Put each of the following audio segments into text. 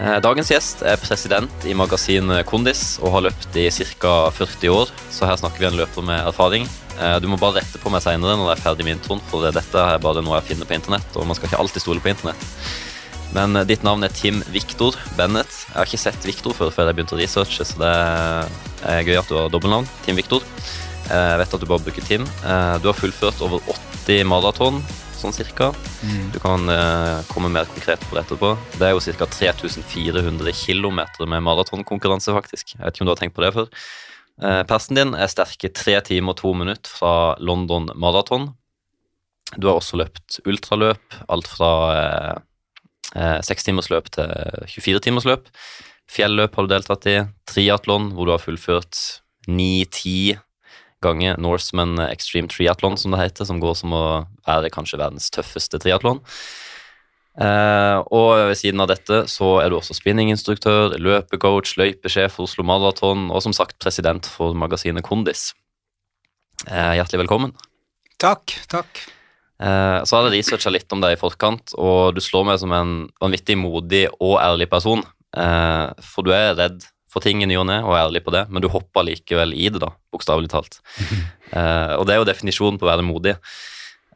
Eh, Dagens gjest er president i magasinet Kondis og har løpt i ca. 40 år, så her snakker vi en løper med erfaring. Eh, Du må bare rette på meg seinere når jeg er ferdig med introen, for dette er bare noe jeg finner på internett, og man skal ikke alltid stole på internett. Men eh, ditt navn er Tim Victor Bennett. Jeg har ikke sett Victor før før jeg begynte å researche, så det er gøy at du har dobbeltnavn. Tim Victor. Eh, Jeg vet at du bare bruker Tim. Du har fullført over 80 maraton, sånn cirka. Du kan eh, komme mer konkret på det etterpå. Det er jo ca. 3400 km med maratonkonkurranse, faktisk. Jeg vet ikke om du har tenkt på det før. Eh, Persen din er sterke 3 timer og 2 minutter fra London Marathon. Du har også løpt ultraløp, alt fra eh, eh, 6-timersløp til 24-timersløp. Fjelløp har du deltatt i. Triatlon, hvor du har fullført 9-10 ganger Norseman Extreme Triathlon, som det heter, som går som å være kanskje verdens tøffeste triatlon. Eh, og ved siden av dette så er du også spinninginstruktør, løpecoach, løypesjef for Oslo Maraton og som sagt president for magasinet Kondis. Eh, hjertelig velkommen. Takk, takk. Eh, så har jeg researcha litt om deg i forkant, og du slår meg som en vanvittig modig og ærlig person. Eh, for du er redd for ting i ny og ne, og er ærlig på det, men du hopper likevel i det, da, bokstavelig talt. uh, og det er jo definisjonen på å være modig.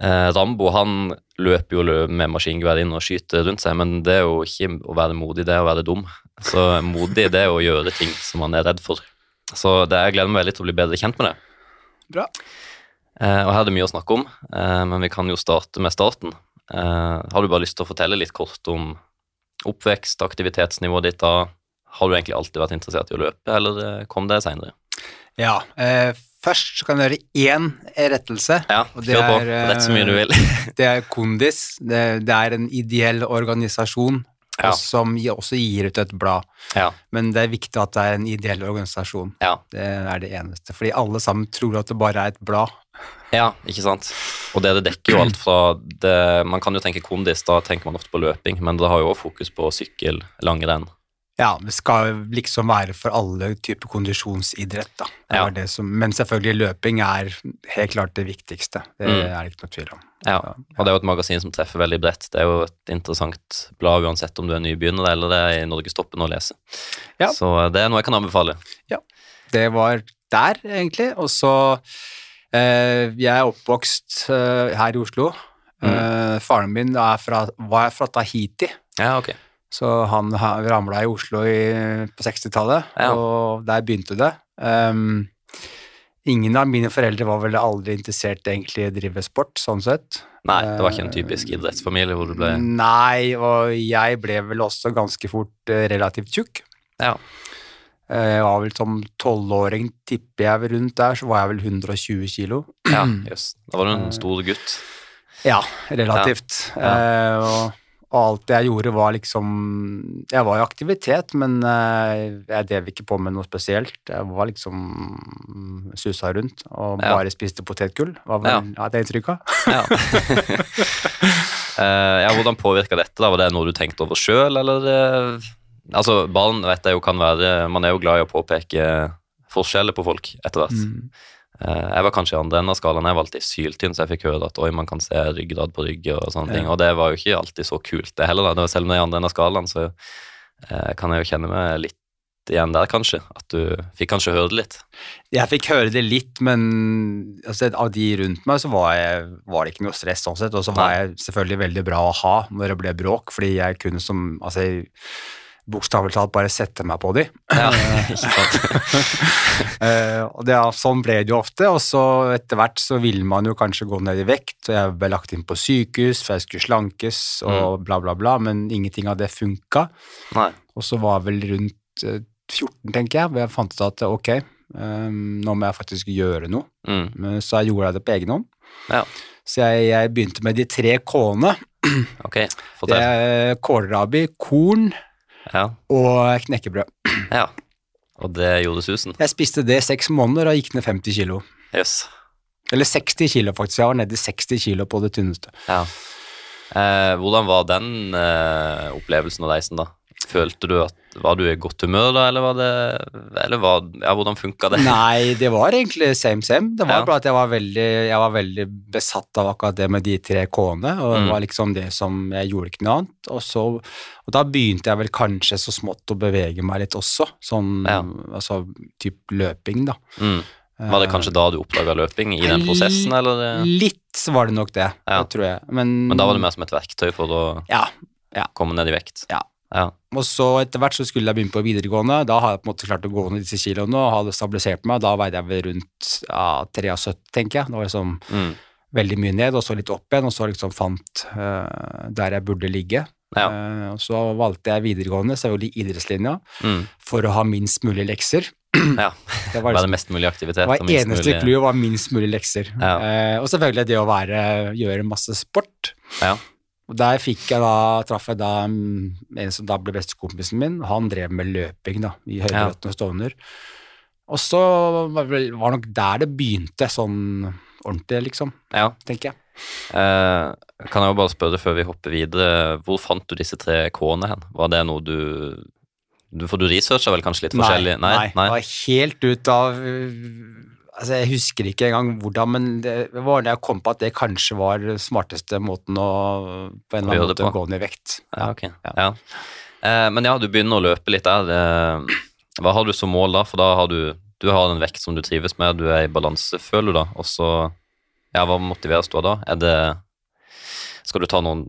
Uh, Rambo han løper jo med maskingevær inn og skyter rundt seg, men det er jo ikke å være modig, det er å være dum. Så modig det er å gjøre ting som man er redd for. Så det, jeg gleder meg veldig til å bli bedre kjent med det. Bra. Uh, og her er det mye å snakke om, eh, men vi kan jo starte med starten. Eh, har du bare lyst til å fortelle litt kort om oppvekst, aktivitetsnivået ditt da? Har du egentlig alltid vært interessert i å løpe, eller eh, kom det seinere? Ja, eh, først så kan du gjøre én rettelse. Ja, Og det kjør på. er, Rett så mye du vil. Det er Kondis. Det, det er en ideell organisasjon Ja. som også gir ut et blad. ja, Men det er viktig at det er en ideell organisasjon. ja, Det er det eneste. Fordi alle sammen tror at det bare er et blad. ja, ikke sant. Og det dekker jo alt fra det, Man kan jo tenke kondis, da tenker man ofte på løping, men det har jo også fokus på sykkel, langrenn. Ja, det skal liksom være for alle typer kondisjonsidrett, da. Det Ja. det som, men selvfølgelig løping er helt klart det viktigste. Det Mm. er det ikke noe tvil om. Ja, og det er jo et magasin som treffer veldig bredt. Det er jo et interessant blad uansett om du er nybegynner eller det er i norgestoppen å lese. Ja. Så det er noe jeg kan anbefale. Ja, Det var der, egentlig. Og så eh, Jeg er oppvokst eh, her i Oslo. Eh, faren min er fra, var fra Tahiti, Ja, ok. Så han ramla i Oslo i, på 60-tallet, Ja. og der begynte det. Um, ingen av mine foreldre var vel aldri interessert egentlig i å drive sport, sånn sett. Nei, det var ikke en typisk idrettsfamilie hvor du ble Nei, og jeg ble vel også ganske fort eh, relativt tjukk. Ja. Eh, Jeg var vel som tolvåring, tipper jeg vel rundt der, så var jeg vel 120 kilo. Ja, jøss. Da var du en stor gutt. Ja, relativt. Ja. Eh, og, og alt jeg gjorde var liksom Jeg var i aktivitet, men eh, jeg drev ikke på med noe spesielt. Jeg var liksom susa rundt og Ja. bare spiste potetgull. Var Ja. ja. det inntrykket? Ja. Eh, ja, hvordan påvirka dette? da? Var det noe du tenkte over sjøl, eller eh, Altså, barn vet jeg jo kan være Man er jo glad i å påpeke forskjeller på folk etter hvert. Mm. Eh, Jeg var kanskje i andre enden av skalaen. Jeg var alltid syltynn, så jeg fikk høre at oi, man kan se ryggrad på rygg og sånne Ja. ting. Og det var jo ikke alltid så kult, det heller. da. Det var Selv om jeg er i andre enden av skalaen, så eh, kan jeg jo kjenne meg litt igjen der, kanskje. At du fikk kanskje høre det litt. Jeg fikk høre det litt, men altså, av de rundt meg så var, jeg, var det ikke noe stress sånn sett. Og så var Nei. jeg selvfølgelig veldig bra å ha når det ble bråk, fordi jeg kunne som altså, jeg bokstavelig talt bare sette meg på de. Ja? Eh, og det, sånn ble det jo ofte, og så etter hvert så ville man jo kanskje gå ned i vekt, og jeg ble lagt inn på sykehus for jeg skulle slankes og bla, bla, bla, men ingenting av det funka. Nei. Og så var vel rundt eh, 14, tenker jeg, hvor jeg fant ut at ok, eh, nå må jeg faktisk gjøre noe. Mm. Men så gjorde jeg det på egen hånd. Ja, Så jeg, jeg begynte med de tre k-ene. ok. Det er kålrabi, korn Ja, og knekkebrød. ja. Og det gjorde susen. Jeg spiste det i seks måneder og gikk ned 50 kilo. Yes. Eller 60 kilo, faktisk. Jeg var nede i 60 kilo på det tynneste. Ja. Eh, hvordan var den eh, opplevelsen og reisen, da? Følte du at Var du i godt humør da, eller var det Eller var, ja, hvordan funka det? Nei, det var egentlig same same. Det var Ja. bare at jeg var, veldig, jeg var veldig besatt av akkurat det med de tre K-ene, og det Mm. var liksom det som Jeg gjorde ikke noe annet. Og, så, og da begynte jeg vel kanskje så smått å bevege meg litt også, sånn Ja. altså typ løping, da. Mm. Var det kanskje da du oppdaga løping i den prosessen, eller? Eh, Litt var det nok det, Ja. det tror jeg. Men, Men da var det mer som et verktøy for å Ja. komme ned i vekt? Ja. Ja. Og så etter hvert så skulle jeg begynne på videregående. Da har jeg på en måte klart å gå ned disse kiloene og hadde stabilisert meg. Da veide jeg vel rundt ja, 73, tenker jeg. Det var liksom Mm. veldig mye ned, og så litt opp igjen, og så liksom fant uh, der jeg burde ligge. Ja. Uh, og så valgte jeg videregående, selvfølgelig idrettslinja, Mm. for å ha minst mulig lekser. ja. Det var, det liksom, mest mulig aktivitet? det eneste mulig- clouet var minst mulig lekser. Ja. Uh, og selvfølgelig det å være, gjøre masse sport. Ja. Og der fikk jeg da, traff jeg da mm, en som da ble bestekompisen min. Han drev med løping da, i Høybråten og Stovner. Og så var det var nok der det begynte sånn ordentlig, liksom, Ja. tenker jeg. Eh, kan jeg jo bare spørre før vi hopper videre, hvor fant du disse tre K-ene hen? Var det noe du, du For du researcha vel kanskje litt forskjellig? Nei, det var helt ut av Altså, jeg husker ikke engang hvordan, men det var da jeg kom på at det kanskje var smarteste måten å på en eller annen måte gå ned i vekt. Ja, ok. Ja. Ja. Eh, men ja, du begynner å løpe litt der. Eh, hva har du som mål da? For da har du Du har en vekt som du trives med, du er i balanse, føler du da, og så Ja, hva motiveres du av da? Er det Skal du ta noen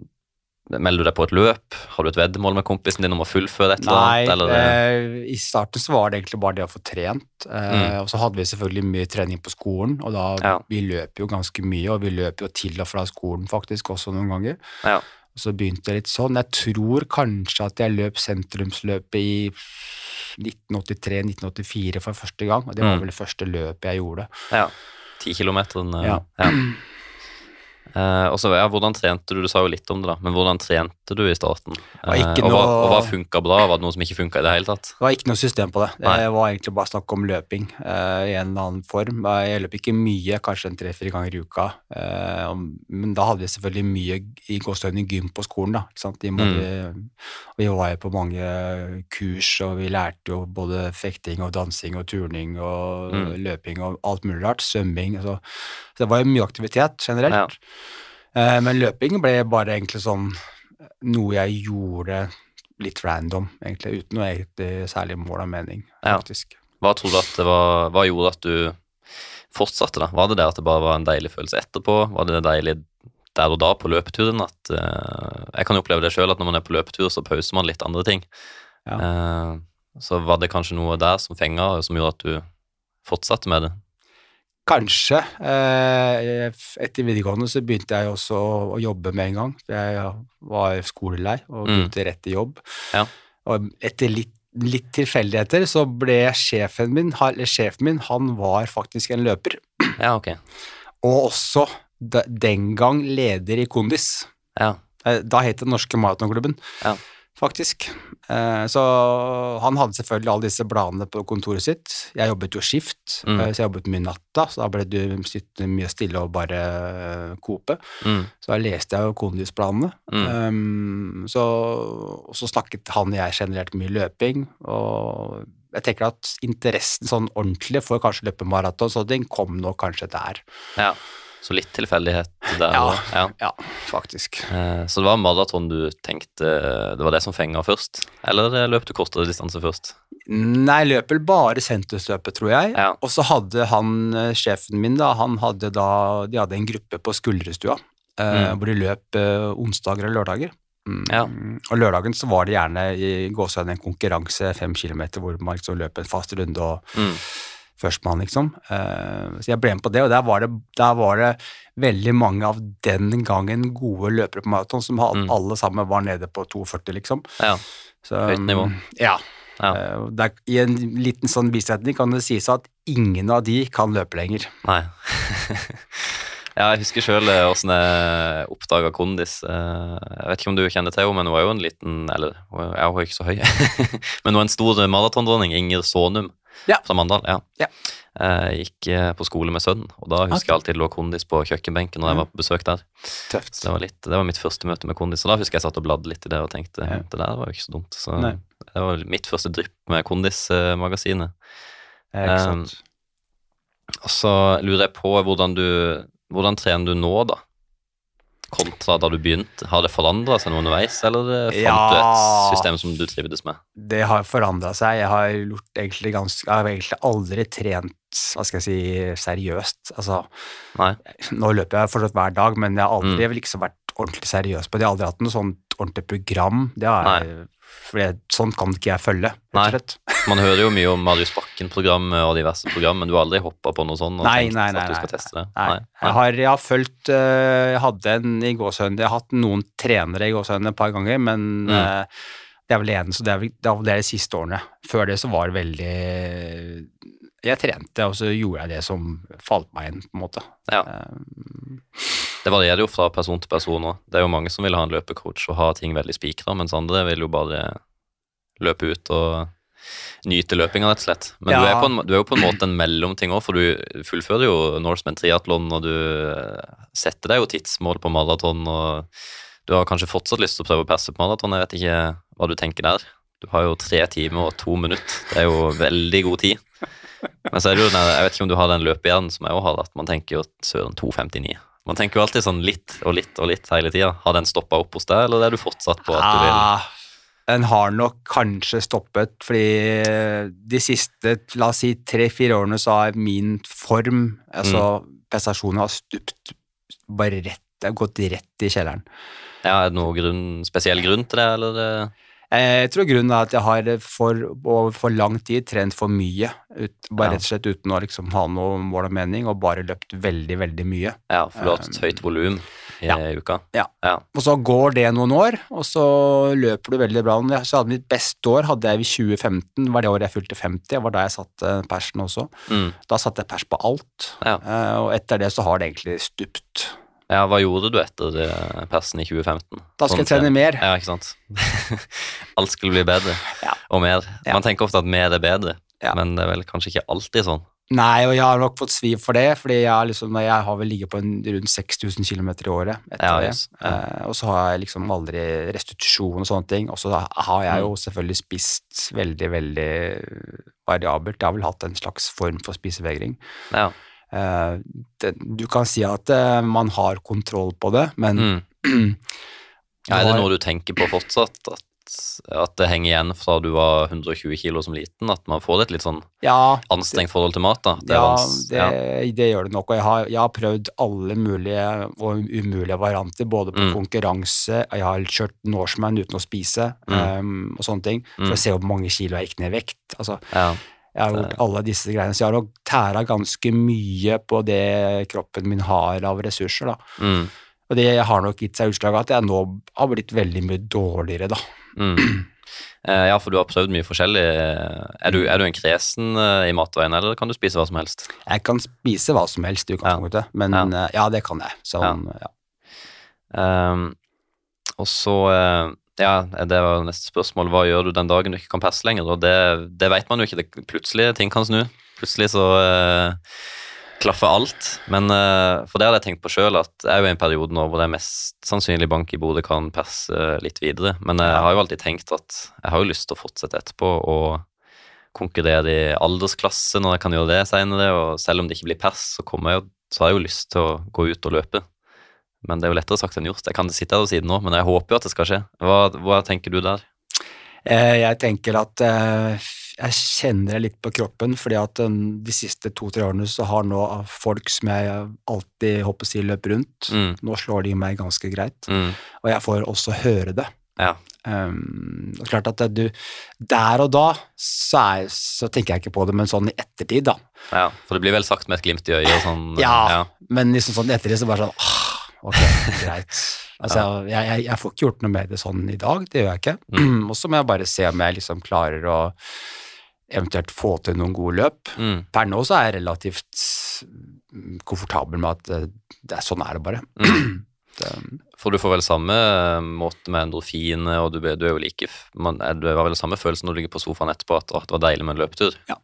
Melder du deg på et løp? Har du et veddemål med kompisen din om å fullføre et eller annet? Nei, eh, i starten så var det egentlig bare det å få trent. Eh, Mm. Og så hadde vi selvfølgelig mye trening på skolen, og da Ja. vi løper jo ganske mye, og vi løper jo til og fra skolen faktisk også noen ganger. Ja. Og så begynte det litt sånn. Jeg tror kanskje at jeg løp sentrumsløpet i 1983-1984 for første gang, og det var Mm. vel det første løpet jeg gjorde. ja. Ti kilometer? Ja. Eh, og så, ja, hvordan trente du? Du sa jo litt om det, da. Men hvordan trente du i starten? Eh, og, hva, noe- og hva funka bra? Var det noe som ikke funka i det hele tatt? Det var ikke noe system på det. Det Nei. var egentlig bare snakk om løping eh, i en eller annen form. Jeg løp ikke mye, kanskje en tre-fire ganger i uka. eh, men da hadde vi selvfølgelig mye i gåstøyne gym på skolen. da, ikke sant? I Mm. vi, var jo på mange kurs, og vi lærte jo både fekting og dansing og turning og Mm. løping og alt mulig rart. Svømming. Så, så det var jo mye aktivitet generelt. Ja. Eh, men løping ble bare egentlig sånn noe jeg gjorde litt random, egentlig, uten noe egentlig særlig mål og mening, Ja. Hva tror du at det var Hva gjorde at du fortsatte, da? Var det det at det bare var en deilig følelse etterpå? Var det det deilig der og da på løpeturen at uh, Jeg kan jo oppleve det sjøl, at når man er på løpetur, så pauser man litt andre ting. Ja. Uh, så var det kanskje noe der som fenga, og som gjorde at du fortsatte med det? Kanskje. Eh, etter videregående så begynte jeg også å, jobbe med en gang. Jeg var skolelei og Mm. begynte rett i jobb. Ja. Og etter litt, litt tilfeldigheter så ble sjefen min, sjefen min, han var faktisk en løper. Ja, ok. Og også den gang leder i Kondis. Ja. Eh, Da het det Norske Maratonklubben, Ja. Faktisk. Eh, Så han hadde selvfølgelig alle disse bladene på kontoret sitt. Jeg jobbet jo skift, Mm. eh, så jeg jobbet mye natta, så da ble du sittende mye stille og bare eh, kope. Mm. Så da leste jeg jo kondisbladene. Mm. Um, så, så snakket han og jeg generelt mye løping, og jeg tenker at interessen sånn ordentlig for kanskje løpe maraton, så den kom nå kanskje der. ja. Så litt tilfeldighet der. Ja. ja. Ja, faktisk. Eh, Så det var maraton du tenkte det var det som fenga først? Eller løp du kortere distanse først? Nei, jeg løper bare senterstøpet, tror jeg. Ja. Og så hadde han, eh, sjefen min, da, han hadde da, de hadde en gruppe på Skuldrestua eh, Mm. hvor de løp eh, onsdager og lørdager. Mm. Ja. Og lørdagen så var det gjerne i gåsehøyden en konkurranse, fem kilometer, hvor man liksom løp en fast runde og Mm. Førstemann, liksom. Eh, så jeg ble med på det, og der var det, der var det veldig mange av den gangen gode løpere på maraton som hadde, Mm. alle sammen var nede på 2,40, liksom. Ja. Så, Høyt nivå. Ja. Ja. Eh, der, I en liten sånn bisetning kan det sies at ingen av de kan løpe lenger. Nei. ja, jeg husker sjøl åssen jeg oppdaga kondis. Eh, Jeg vet ikke om du kjenner til henne, men hun var jo en liten Eller jeg er er ikke så høy, men hun er en stor maratondronning. Inger Sonum Ja. fra Mandal. Ja. Ja. Jeg gikk eh, på skole med sønnen, og da husker okay. jeg alltid lå kondis på kjøkkenbenken når jeg var på besøk der. Tøft. Så det var, litt, det var mitt første møte med kondis, og da husker jeg satt og bladde litt i det og tenkte Ja. det der var jo ikke så dumt. Så Nei. det var mitt første drypp med kondismagasinet. Ja, Um. Og så lurer jeg på hvordan du Hvordan trener du nå, da? Kontra da du begynte. Har det forandra seg noe underveis, eller fant Ja. du et system som du trivdes med? Det har forandra seg. Jeg har gjort egentlig ganske Jeg har egentlig aldri trent hva skal jeg si, seriøst. Altså, Nei? nå løper jeg fortsatt hver dag, men jeg har aldri Mm. liksom vært ordentlig seriøs på det. Jeg har aldri hatt noe sånt ordentlig program. Det har jeg, for sånt kan ikke jeg følge, Nei. Man hører jo mye om Marius Bakken-programmet og diverse program, men du har aldri hoppa på noe sånt og Nei, tenkt nei, nei, at du skal teste det? Nei. Jeg har, jeg har fulgt eh, Jeg hadde en i gåsehøyden Jeg har hatt noen trenere i gåsehøyden et par ganger, men Mm. uh, det er vel det eneste. Det er vel det er vel det de siste årene. Før det så var det veldig Jeg trente, og så gjorde jeg det som falt meg inn, på en måte. Ja. Eh, Det varierer jo fra person til person òg. Det er jo mange som vil ha en løpecoach og ha ting veldig spikra, mens andre vil jo bare løpe ut og nyte løpinga, rett og slett. Men du, er på en, du er jo på en måte en mellomting òg, for du fullfører jo Norseman triatlon, og du eh, setter deg jo tidsmål på maraton, og du har kanskje fortsatt lyst til å prøve å perse på maraton. Jeg vet ikke hva du tenker der. Du har jo tre timer og to minutter. Det er jo veldig god tid. Men så er det jo jeg vet ikke om du har den løpehjernen som jeg òg har, at man tenker jo søren 2,59. Man tenker jo alltid sånn litt og litt og litt hele tida. Har den stoppa opp hos deg, eller er du fortsatt på at du vil ah, den har nok kanskje stoppet, fordi de siste, la oss si tre-fire årene, så har min form, altså Mm. prestasjonen, har stupt bare rett, det har gått rett i kjelleren. Ja, Er det noen grunn, spesiell grunn til det, eller? Eh, Jeg tror grunnen er at jeg har for, for lang tid trent for mye, ut, bare Ja. rett og slett uten å liksom ha noe mål og mening, og bare løpt veldig, veldig mye. Ja, for du har hatt høyt volum i ja. uka? Ja. ja. Og så går det noen år, og så løper du veldig bra. Jeg- Så hadde mitt beste år hadde jeg i 2015, var det året jeg fylte 50, det var da jeg satte persen også. Mm. Da satte jeg pers på alt, Ja. eh, og etter det så har det egentlig stupt. Ja, hva gjorde du etter det persen i 2015? Da skal Sånn jeg trene mer. Ja, ikke sant. Alt skulle bli bedre, Ja. og mer. Ja. Man tenker ofte at mer er bedre, Ja. men det er vel kanskje ikke alltid sånn. Nei, og jeg har nok fått sviv for det, fordi jeg, liksom, jeg har vel ligget på en, rundt 6000 km i året etter Ja, det. ja. Eh, og så har jeg liksom aldri restitusjon og sånne ting. Og så har jeg jo selvfølgelig spist veldig, veldig variabelt. Jeg har vel hatt en slags form for spisevegring. Ja. Eh, det, du kan si at eh, man har kontroll på det, men Mm. Ja, er det noe du tenker på fortsatt? At, at det henger igjen fra du var 120 kilo som liten? At man får et litt sånn Ja, anstrengt forhold til mat? da? Det ja, det, ja. det gjør det nok. Og jeg har, jeg har prøvd alle mulige og umulige varianter, både på Mm. konkurranse, jeg har kjørt Norseman uten å spise, Mm. um, og sånne ting, for Mm. å se hvor mange kilo jeg gikk ned i vekt. Altså, ja. Jeg har gjort alle disse greiene, så jeg har tæra ganske mye på det kroppen min har av ressurser, da. Mm. Og det har nok gitt seg utslag at jeg nå har blitt veldig mye dårligere, da. Mm. Eh, ja, for du har prøvd mye forskjellig. Er du, er du en kresen eh, i matveien, eller kan du spise hva som helst? Jeg kan spise hva som helst i utgangspunktet, men Ja. eh, ja, det kan jeg. Sånn, ja. Ehm, og så eh, Ja, det var neste spørsmål. Hva gjør du den dagen du ikke kan perse lenger? Og det, det vet man jo ikke. Det, plutselig ting kan snu. Plutselig så eh, klaffer alt. Men eh, for det hadde jeg tenkt på sjøl, at jeg er jo i en periode nå hvor det er mest sannsynlig Bank i Bodø kan perse litt videre. Men jeg har jo alltid tenkt at jeg har jo lyst til å fortsette etterpå og konkurrere i aldersklasse når jeg kan gjøre det seinere. Og selv om det ikke blir pers, så, jeg så har jeg jo lyst til å gå ut og løpe. Men det er jo lettere sagt enn gjort. Jeg kan sitte her og si det nå, men jeg håper jo at det skal skje. Hva, hva tenker du der? Eh, Jeg tenker at eh, jeg kjenner det litt på kroppen, fordi at eh, de siste to-tre årene så har nå folk som jeg alltid håper si løper rundt, Mm, nå slår de meg ganske greit, mm, og jeg får også høre det. ja. Um, det er klart at du, Der og da så, er, så tenker jeg ikke på det, men sånn i ettertid, da. ja. For det blir vel sagt med et glimt i øyet og sånn. Ja. Men liksom sånn i ettertid så bare sånn ah, Ok, greit. Altså, jeg, jeg, jeg får ikke gjort noe med det sånn i dag, det gjør jeg ikke. og så må jeg bare se om jeg liksom klarer å eventuelt få til noen gode løp. Mm, Per nå så er jeg relativt mm, komfortabel med at eh, det er, sånn er det bare. mm. Det, For du får vel samme eh, måte med endorfine, og du, du er jo like man, er- Du har vel samme følelse når du ligger på sofaen etterpå at, «Åh, det var deilig med en løpetur. Ja.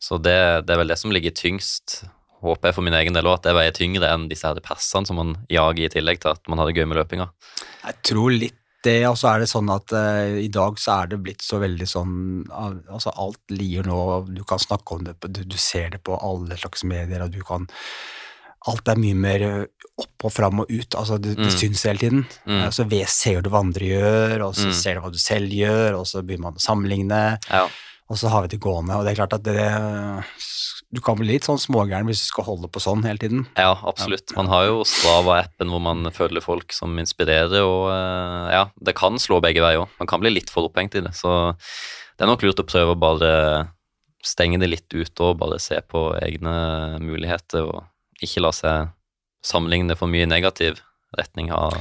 Så det, det er vel det som ligger tyngst, håper jeg for min egen del òg, at det veier tyngre enn disse her passene som man jager i tillegg til at man hadde gøy med løpinga. Jeg tror litt det, og så er det sånn at uh, i dag så er det blitt så veldig sånn al- Altså alt lir nå, du kan snakke om det, du, du ser det på alle slags medier, og du kan Alt er mye mer opp og fram og ut, altså det, det Mm. syns hele tiden. Mm. Eh, Så ve- ser du hva andre gjør, og så Mm. ser du hva du selv gjør, og så begynner man å sammenligne, Ja. og så har vi det gående, og det er klart at det Du kan bli litt sånn smågæren hvis du skal holde på sånn hele tiden. Ja, absolutt. Man har jo Strava-appen hvor man følger folk som inspirerer, og eh, ja, det kan slå begge veier òg. Man kan bli litt for opphengt i det, så det er nok lurt å prøve å bare stenge det litt ute og bare se på egne muligheter, og ikke la seg sammenligne for mye i negativ retning av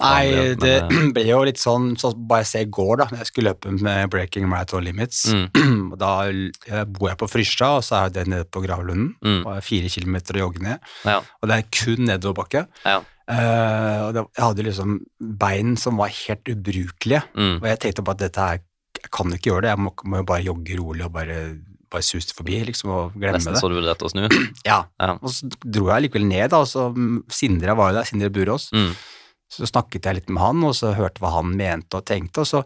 Nei, det eh, ble jo litt sånn, så bare se i går da, når jeg skulle løpe med Breaking Marathon Limits. mm, Da eh, bor jeg på Frystad, og så er det nede på Gravlunden. mm, Og fire kilometer å jogge ned. ja, Og det er kun nedoverbakke. ja, Uh, og det, jeg hadde liksom bein som var helt ubrukelige. mm, Og jeg tenkte på at dette her, jeg kan ikke gjøre det, jeg må, må jo bare jogge rolig og bare, bare suse forbi, liksom, og glemme nesten det. så du vurderte og snu. Ja, Ja. og så dro jeg likevel ned, da, og så mm, Sindre var jo der, Sindre Burås. Mm, Så snakket jeg litt med han, og så hørte hva han mente og tenkte, og så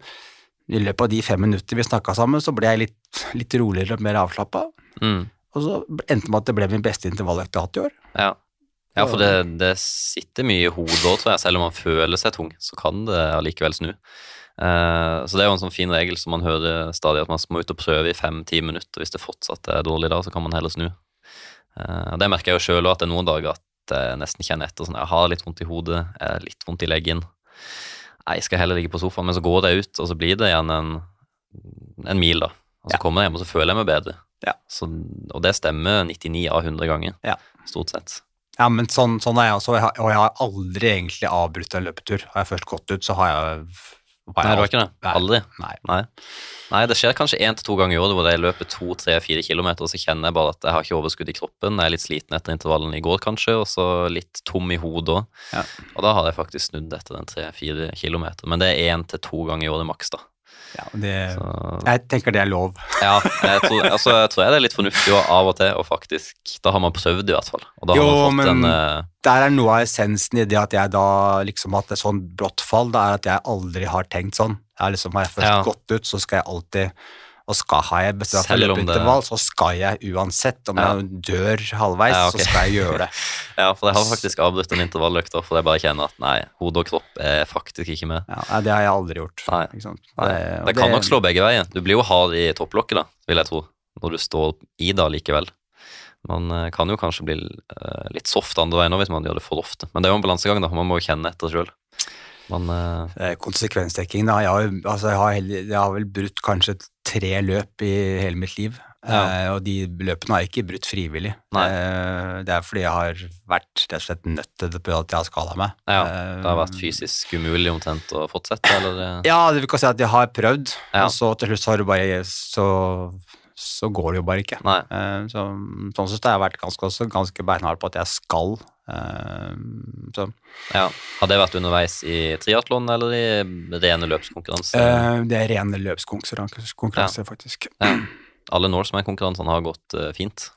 i løpet av de fem minutter vi snakka sammen, så ble jeg litt, litt roligere og mer avslappa. mm, Og så endte det med at det ble min beste intervalløkt jeg har hatt i år. ja. Ja, for det, det sitter mye i hodet òg, tror jeg. Selv om man føler seg tung, så kan det allikevel snu. Uh, så det er jo en sånn fin regel som man hører stadig, at man må ut og prøve i fem-ti minutter. Hvis det fortsatt er dårlig da, så kan man heller snu. Uh, det merker jeg jo sjøl òg, at det er noen dager at jeg nesten kjenner etter. sånn, Jeg har litt vondt i hodet, jeg har litt vondt i leggen. Jeg skal heller ligge på sofaen, men så går det ut, og så blir det igjen en, en mil, da. Og så Ja. kommer jeg hjem, og så føler jeg meg bedre. Ja. Så, og det stemmer 99 av 100 ganger, Ja. stort sett. Ja, men sånn, sånn er jeg også, og jeg har- og jeg har aldri egentlig avbrutt en løpetur. Har jeg først gått ut, så har jeg, Nei, det var ikke det. Aldri. Nei. Nei. Nei, det skjer kanskje én til to ganger i året hvor jeg løper to, tre, fire kilometer, og så kjenner jeg bare at jeg har ikke overskudd i kroppen. Jeg er litt sliten etter intervallene i går, kanskje, og så litt tom i hodet òg. Ja. Og da har jeg faktisk snudd etter den tre-fire kilometer. Men det er én til to ganger i året maks, da. Ja, det, Så jeg tenker det er lov. ja, jeg tror, altså, jeg tror jeg det er litt fornuftig og av og til, og faktisk Da har man prøvd, i hvert fall. Og da har Jo, man fått men- en uh, Der er noe av essensen i det at jeg da liksom hatt et sånn brått fall, det er at jeg aldri har tenkt sånn. Jeg liksom, har jeg først Ja. gått ut, så skal jeg alltid Og skal har jeg bestemt for Selv det- så skal jeg uansett. Om Ja. jeg dør halvveis, Ja, okay. så skal jeg gjøre det. Ja, for jeg har faktisk avbrutt en intervalløkt, da, for jeg bare kjenner at nei, hode og kropp er faktisk ikke med. Ja, det har jeg aldri gjort. Nei. Nei, Det- det kan nok slå begge veier. Du blir jo hard i topplokket, da, vil jeg tro, når du står i det likevel. Man eh, kan jo kanskje bli eh, litt soft andre veien hvis man gjør det for ofte. Men det er jo en balansegang, da. Man må jo kjenne etter sjøl. Man Eh, Konsekvensdekking, da. Jeg har, altså, jeg, har heller, jeg har vel brutt kanskje tre løp i hele mitt liv. Ja. Eh, og de løpene har jeg ikke brutt frivillig. Nei. Eh, det er fordi jeg har vært rett og slett nødt til det på at jeg har skada meg. Ja, Eh, Det har vært fysisk umulig omtrent å fortsette, eller? eh? Ja, det vil ikke si at jeg har prøvd, Ja. og så til slutt så har du bare Så, så går det jo bare ikke. Uh, Eh, så, sånn sett har jeg vært ganske, også ganske beinhard på at jeg skal. Uh, så Ja. Har det vært underveis i triatlon eller i rene løpskonkurranse? Uh, det er rene løpskonkurranse, konkurranse, faktisk. Ja. Alle Norseman-konkurransene har gått eh, fint.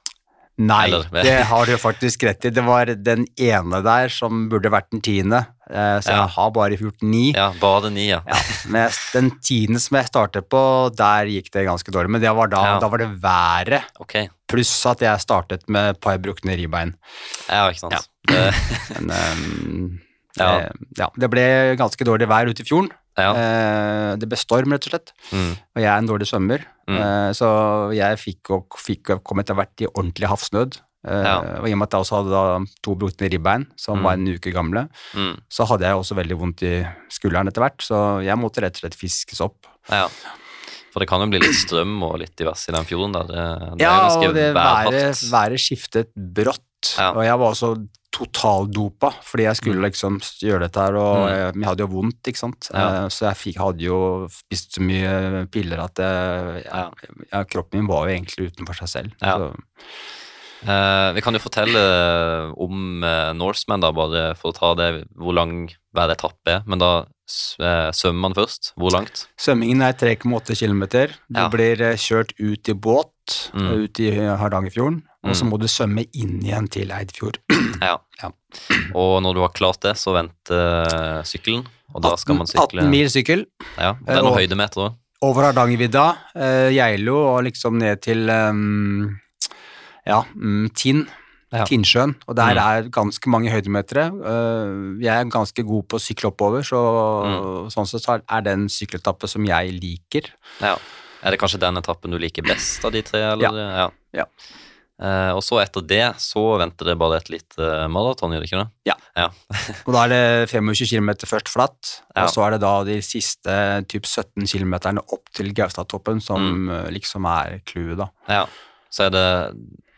Nei, Eller- det har du faktisk rett i. Det var den ene der som burde vært den tiende, Så så Ja. jeg har bare gjort ni. Ja, bare ni, ja. Ja, men den tiende som jeg startet på, der gikk det ganske dårlig. Men det var da, Ja. da var det været, Ok. pluss at jeg startet med et par brukne ribbein. Ja, ikke sant. Ja. Det, Men ehm, Ja. det, ja, det ble ganske dårlig vær ute i fjorden. ja. Eh, det ble storm, rett og slett. Mm. Og jeg er en dårlig svømmer, Mm. eh, så jeg fikk, og, fikk og kom etter hvert i ordentlig havsnød. Eh, Ja. Og i og med at jeg også hadde to brukne ribbein, som Mm. var en uke gamle, Mm. så hadde jeg også veldig vondt i skulderen etter hvert, så jeg måtte rett og slett fiskes opp. Ja. For det kan jo bli litt strøm og litt diverse i den fjorden der. Det, det Ja, og det været, været skiftet brått, Ja. og jeg var også totaldopa, fordi jeg skulle Mm. liksom gjøre dette her, og Mm. jeg, jeg hadde jo vondt, ikke sant. Ja. Eh, Så jeg fikk, hadde jo spist så mye piller at jeg, jeg, kroppen min var jo egentlig utenfor seg selv. Ja. Så, Eh, vi kan jo fortelle om eh, Norseman, da, bare for å ta det hvor lang hver etappe er. Men da eh, svømmer man først. Hvor langt? Svømmingen er 3,8 km. Du Ja. blir eh, kjørt ut i båt, Mm. eh, ut i Hardangerfjorden, og så Mm. må du svømme inn igjen til Eidfjord. Ja. Ja. Og når du har klart det, så venter eh, sykkelen, og da skal man sykle 18 mil sykkel Ja, det er noen høydemeter òg. over Hardangervidda, eh, Geilo og liksom ned til um, ja, mm, Tinn. Ja. Tinnsjøen, og der Mm. er ganske mange høydemetere. Eh, jeg er ganske god på å sykle oppover, så sånn sett så er det en sykkeletappe som jeg liker. Ja. Er det kanskje den etappen du liker best av de tre? Eller? Ja. Ja. Eh, og så etter det så venter det bare et lite maraton, gjør det ikke det? Ja. Ja. Og da er det 25 km først flatt, Ja. og så er det da de siste typ 17 km opp til Gaustatoppen som Mm. eh, liksom er clouet, da. ja. Så er det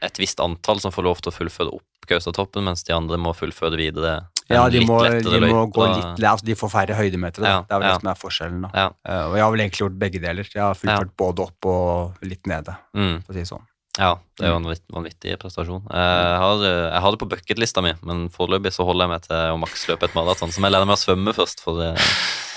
et visst antall som får lov til å fullføre opp Gaustatoppen, mens de andre må fullføre videre. Ja, de må, de må gå litt altså De får færre høydemeter, da. Ja, det er vel det som er forskjellen, da. Ja. Eh, og jeg har vel egentlig gjort begge deler. Jeg har fullført både opp og litt nede, Mm. for å si det sånn. Ja, det er jo en vanvittig prestasjon. Jeg har, jeg har det på bucketlista mi, men foreløpig så holder jeg meg til å maksløpe et maraton. Så jeg lære meg å svømme først, for det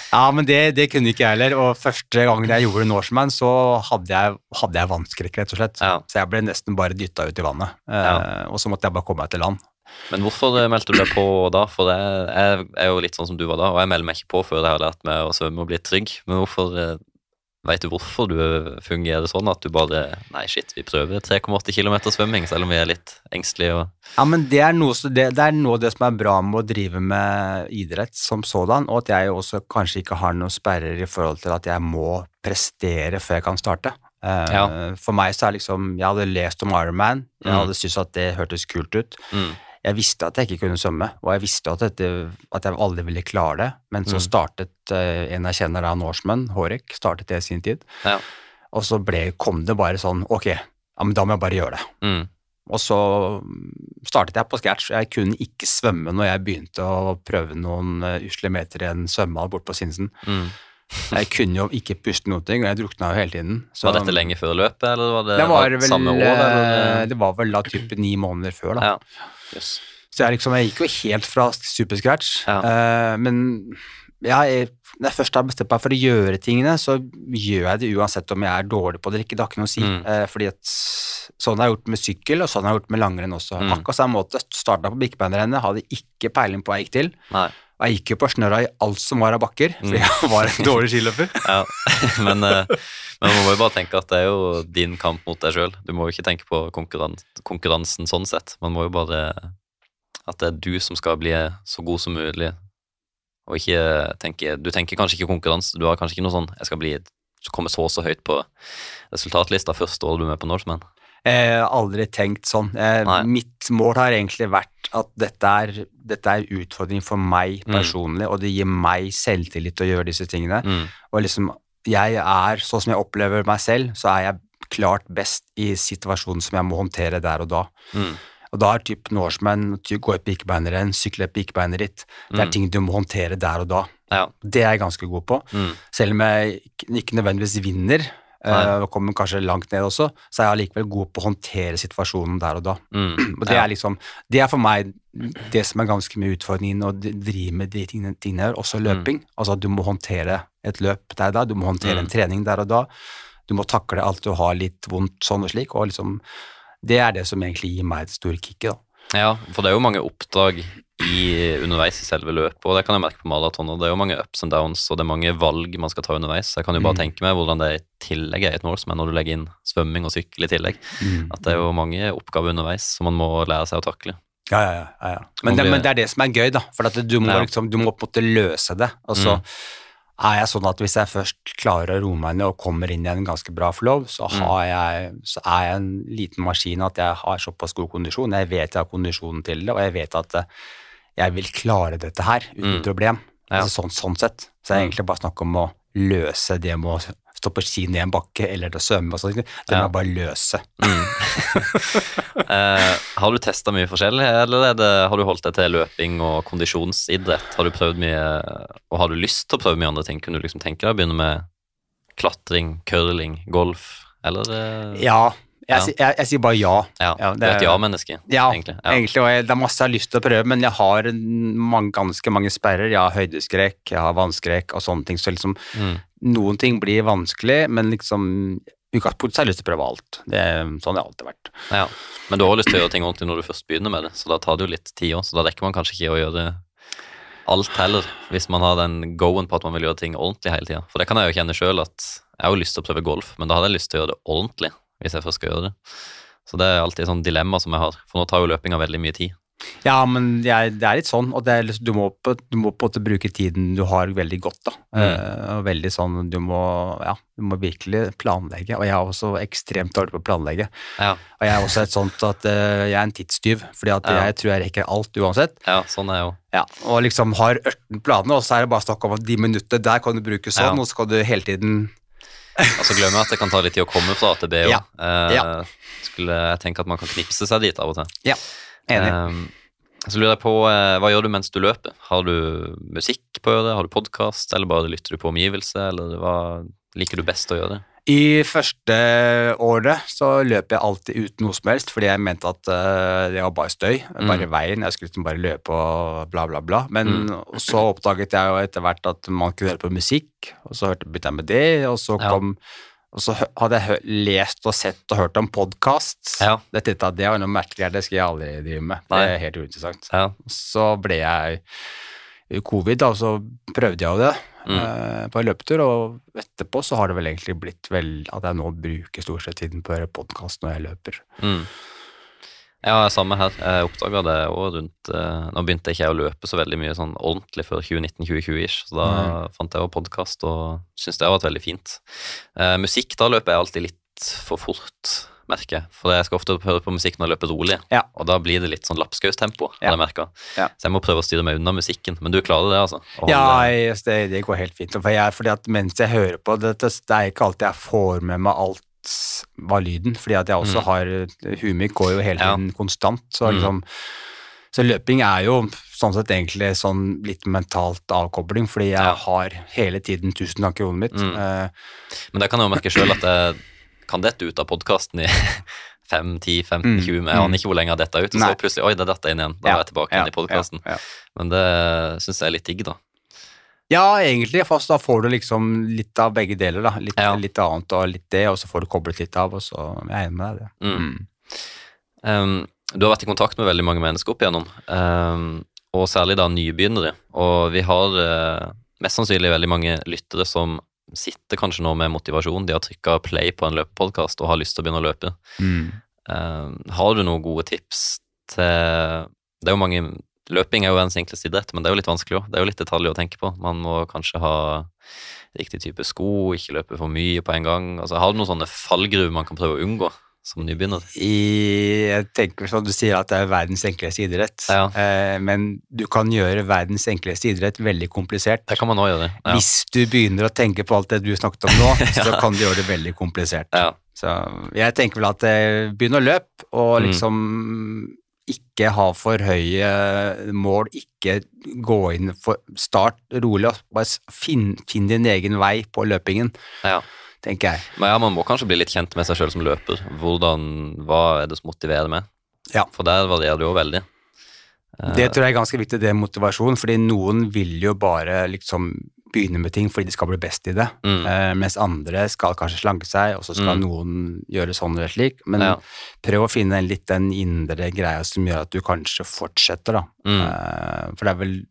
Ja, men det, det kunne ikke jeg heller. Og første gang jeg gjorde Norseman, så hadde jeg, hadde jeg vannskrekk, rett og slett. Ja. Så jeg ble nesten bare dytta ut i vannet. Eh, Ja. Og så måtte jeg bare komme meg til land. Men hvorfor eh, meldte du deg på da? For jeg, jeg er jo litt sånn som du var da, og jeg melder meg ikke på før jeg har lært meg å svømme og bli trygg. Men hvorfor Veit du hvorfor du fungerer sånn at du bare Nei, shit, vi prøver 3,8 km svømming, selv om vi er litt engstelige og Ja, men det er, noe, det, det er noe av det som er bra med å drive med idrett som sådan, og at jeg også kanskje ikke har noen sperrer i forhold til at jeg må prestere før jeg kan starte. Uh, Ja. For meg så er liksom Jeg hadde lest om Ironman, jeg Mm. hadde syntes at det hørtes kult ut. mm, Jeg visste at jeg ikke kunne svømme, og jeg visste at, dette, at jeg aldri ville klare det, men så Mm. startet eh, en jeg kjenner da, Norseman, Hårek, startet det i sin tid, Ja. og så ble, kom det bare sånn Ok, ja, men da må jeg bare gjøre det. Mm, Og så startet jeg på scratch. Jeg kunne ikke svømme når jeg begynte å prøve noen uh, usle meter i en svømmehall borte på Sinsen. mm. Jeg kunne jo ikke puste noen ting, og jeg drukna jo hele tiden. Så, Var dette lenge før løpet, eller var det, det var vel, samme år? eh, Eller? det var vel da type ni måneder før, da. Ja. Yes. Så jeg, liksom, jeg gikk jo helt fra super scratch. Ja. Uh, men ja, jeg, når jeg først har bestemt meg for å gjøre tingene, så gjør jeg det uansett om jeg er dårlig på det eller ikke. Det har ikke noe å si. Mm. Uh, fordi at sånn har jeg gjort med sykkel, og sånn har jeg gjort med langrenn også. Mm. Akkurat samme måte. Starta på Birkebeinerrennet, hadde ikke peiling på hva jeg gikk til. Nei. Og jeg gikk jo på snørra i alt som var av bakker, fordi Mm. jeg var en dårlig skiløper. Ja, men, eh, men man må jo bare tenke at det er jo din kamp mot deg sjøl. Du må jo ikke tenke på konkurran konkurransen sånn sett. Man må jo bare At det er du som skal bli så god som mulig, og ikke tenke Du tenker kanskje ikke konkurranse, du har kanskje ikke noe sånn Jeg skal bli komme så og så høyt på resultatlista første året du er med på Norseman. Jeg har aldri tenkt sånn. Nei. mitt mål har egentlig vært at dette er, dette er utfordring for meg Mm. personlig, og det gir meg selvtillit til å gjøre disse tingene. Mm. Og liksom, jeg er, sånn som jeg opplever meg selv, så er jeg klart best i situasjonen som jeg må håndtere der og da. Mm. Og da er typ Norseman, ty- gå et pikebeinerrenn, sykle et birkebeinerritt, det er Mm. ting du må håndtere der og da. Ja. Det er jeg ganske god på. Mm. Selv om jeg ikke nødvendigvis vinner, Eh, og kommer kanskje langt ned også, så er jeg allikevel god på å håndtere situasjonen der og da. Mm. Og det Ja. er liksom, det er for meg det som er ganske mye utfordringen å drive med de tingene, tingene også løping. Altså at du må håndtere et løp der og da, du må håndtere en Mm. trening der og da, du må takle alt du har litt vondt sånn og slik, og liksom, det er det som egentlig gir meg det store kicket da. Ja, for det er jo mange oppdrag i, underveis i selve løpet, og det kan jeg merke på maraton. Det er jo mange ups and downs, og det er mange valg man skal ta underveis. Jeg kan jo bare Mm. tenke meg hvordan det er i tillegg er i et er når du legger inn svømming og sykkel i tillegg. At det er jo mange oppgaver underveis som man må lære seg å takle. Ja, ja, ja. ja. Men, det, men det er det som er gøy, da. For du, må liksom, du må på en måte løse det. Og så Mm. Er jeg sånn at hvis jeg først klarer å roe meg ned og kommer inn i en ganske bra flow, så, Mm. har jeg, så er jeg en liten maskin at jeg har såpass god kondisjon. Jeg vet jeg har kondisjonen til det, og jeg vet at eh, jeg vil klare dette her uten Mm. problem. Ja. Altså, sånn, sånn sett. Så det er Mm. egentlig bare snakk om å løse det med å stå på ski ned en bakke eller å svømme og sånt. Det må jeg bare løse. Mm. eh, har du testa mye forskjellig, eller er det, har du holdt deg til løping og kondisjonsidrett? Har du prøvd mye, og har du lyst til å prøve mye andre ting? Kunne du liksom tenke deg å begynne med klatring, curling, golf, eller eh, Ja, Jeg, jeg, jeg sier bare ja. Ja, Ja, du er et ja-menneske, Ja, egentlig. Ja. egentlig. Og jeg, det er masse jeg har lyst til å prøve, men jeg har mange, ganske mange sperrer. Jeg har høydeskrekk, jeg har vannskrekk og sånne ting. Så liksom, Mm. noen ting blir vanskelig, men liksom utgangspunktet så har jeg lyst til å prøve alt. Det sånn har det alltid vært. Ja. Men du har lyst til å gjøre ting ordentlig når du først begynner med det, så da tar det jo litt tid òg. Så da rekker man kanskje ikke å gjøre alt heller, hvis man har den go-en på at man vil gjøre ting ordentlig hele tida. For det kan jeg jo kjenne sjøl, at jeg har jo lyst til å prøve golf, men da hadde jeg lyst til å gjøre det ordentlig hvis jeg først skal gjøre det. Så det er alltid et sånt dilemma som jeg har, for nå tar jo løpinga veldig mye tid. Ja, men jeg, det er litt sånn, og er, du, må du må på en måte bruke tiden du har veldig godt, da. Mm. Uh, veldig sånn, du må, ja, du må virkelig planlegge, og jeg er også ekstremt dårlig på å planlegge. Ja, Og jeg er også et sånt at uh, jeg er en tidstyv, fordi at Ja. jeg tror jeg rekker alt uansett. ja sånn er jeg jo. Ja, og liksom har 18 planer, og så er det bare snakk om at de minuttene der kan du bruke sånn, og så kan du hele tiden Og så glemmer jeg at det kan ta litt tid å komme fra AtB òg. Ja. Eh, Ja. Skulle jeg tenke at man kan knipse seg dit av og til. Ja, enig. Um, så lurer jeg på, eh, hva gjør du mens du løper? Har du musikk på øret, har du podkast, eller bare lytter du på omgivelser, eller hva liker du best å gjøre? I første året så løp jeg alltid uten noe som helst, fordi jeg mente at uh, det var bare støy, bare Mm. veien, jeg skulle liksom bare løpe og bla bla bla. Men Mm. så oppdaget jeg jo etter hvert at man kunne høre på musikk, og så hørte- begynte jeg med det, og så Ja. og så hadde jeg lest og sett og hørt om podkast. Ja. Det var noe merkelig, det skal jeg aldri drive med. Det er helt uinteressant. Ja. Så ble jeg covid, da, så prøvde jeg jo det Mm. eh, på en løpetur, og etterpå så har det vel egentlig blitt vel at jeg nå bruker stort sett tiden på å høre podkast når jeg løper. Mm. Ja, samme her. Jeg oppdaga det òg rundt eh, Nå begynte ikke jeg å løpe så veldig mye sånn ordentlig før 2019-2020-ish, så da fant jeg òg podkast og syntes det har vært veldig fint. Eh, musikk, da løper jeg alltid litt for fort, merker jeg. For jeg skal ofte høre på musikk når jeg løper rolig, Ja. og da blir det litt sånn lapskaustempo, Ja. jeg. Ja. Så jeg må prøve å styre meg unna musikken. Men du klarer det, altså? Ja, jeg, det, det går helt fint. For jeg, fordi at mens jeg hører på dette, det er ikke alltid jeg får med meg alt hva lyden, fordi at jeg også Mm. har Huet mitt går jo hele Ja. tiden konstant, så Mm. liksom Så løping er jo sånn sett egentlig sånn litt mentalt avkobling, fordi jeg Ja. har hele tiden tusen tanker i hodet mitt. Mm. Uh, Men det kan jeg jo merke sjøl at jeg kan dette ut av podkasten i 5, 10, 15, Mm, 20 Jeg aner mm. ikke hvor lenge jeg har detta ut, og Nei. så plutselig Oi, det datt inn igjen. Da Ja, er jeg tilbake ja, igjen i podkasten. ja. Men det syns jeg er litt digg, da. Ja, egentlig, for da får du liksom litt av begge deler, da. Litt, litt annet og litt det, og så får du koblet litt av, og så jeg er enig med deg i det. Mm. Um, du har vært i kontakt med veldig mange mennesker opp igjennom, um, og særlig da nybegynnere. Og vi har uh, mest sannsynlig veldig mange lyttere som sitter kanskje nå med motivasjon. De har trykka play på en løpepodkast og har lyst til å begynne å løpe. Mm. Uh, har du noen gode tips til Det er jo mange Løping er jo verdens enkleste idrett, men det er jo litt vanskelig òg. Det er jo litt detaljer å tenke på. Man må kanskje ha riktig type sko, ikke løpe for mye på en gang. Altså, har du noen sånne fallgruver man kan prøve å unngå som nybegynner? I, jeg tenker sånn, Du sier at det er verdens enkleste idrett, Ja. eh, men du kan gjøre verdens enkleste idrett veldig komplisert. Det kan man også gjøre. Ja. Hvis du begynner å tenke på alt det du snakket om nå, så kan du gjøre det veldig komplisert. Ja. Så jeg tenker vel at eh, begynn å løpe, og Mm. liksom ikke ha for høye mål, ikke gå inn for Start rolig, og bare finn, finn din egen vei på løpingen, ja. Tenker jeg. Men ja, man må kanskje bli litt kjent med seg sjøl som løper. Hvordan, hva er det som motiverer med? Ja. For der varierer det jo veldig. Eh, Det tror jeg er ganske viktig, det er motivasjon, fordi noen vil jo bare liksom begynne med ting fordi de skal bli best i det, Mm. eh, mens andre skal kanskje slanke seg, og så skal Mm. noen gjøre sånn eller slik, men Ja. prøv å finne litt den indre greia som gjør at du kanskje fortsetter, da. Mm. Eh, for det er vel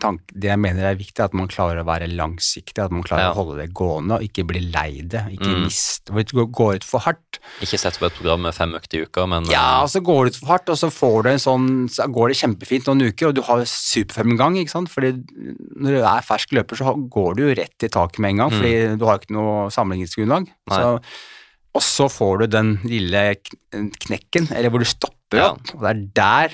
tank, det jeg mener er viktig, at man klarer å være langsiktig, at man klarer Ja. å holde det gående og ikke bli lei det, ikke Mm. miste, gå, gå ut for hardt. Ikke sett på et program med fem økter i uka, men Ja, eh, og så går du ut for hardt, og så får du en sånn, så går det kjempefint noen uker, og du har superfremgang, ikke sant, fordi når du er fersk løper, så går du jo rett i taket med en gang, Mm. fordi du har ikke noe sammenligningsgrunnlag. Så, og så får du den lille knekken, eller hvor du stopper Ja. og det er der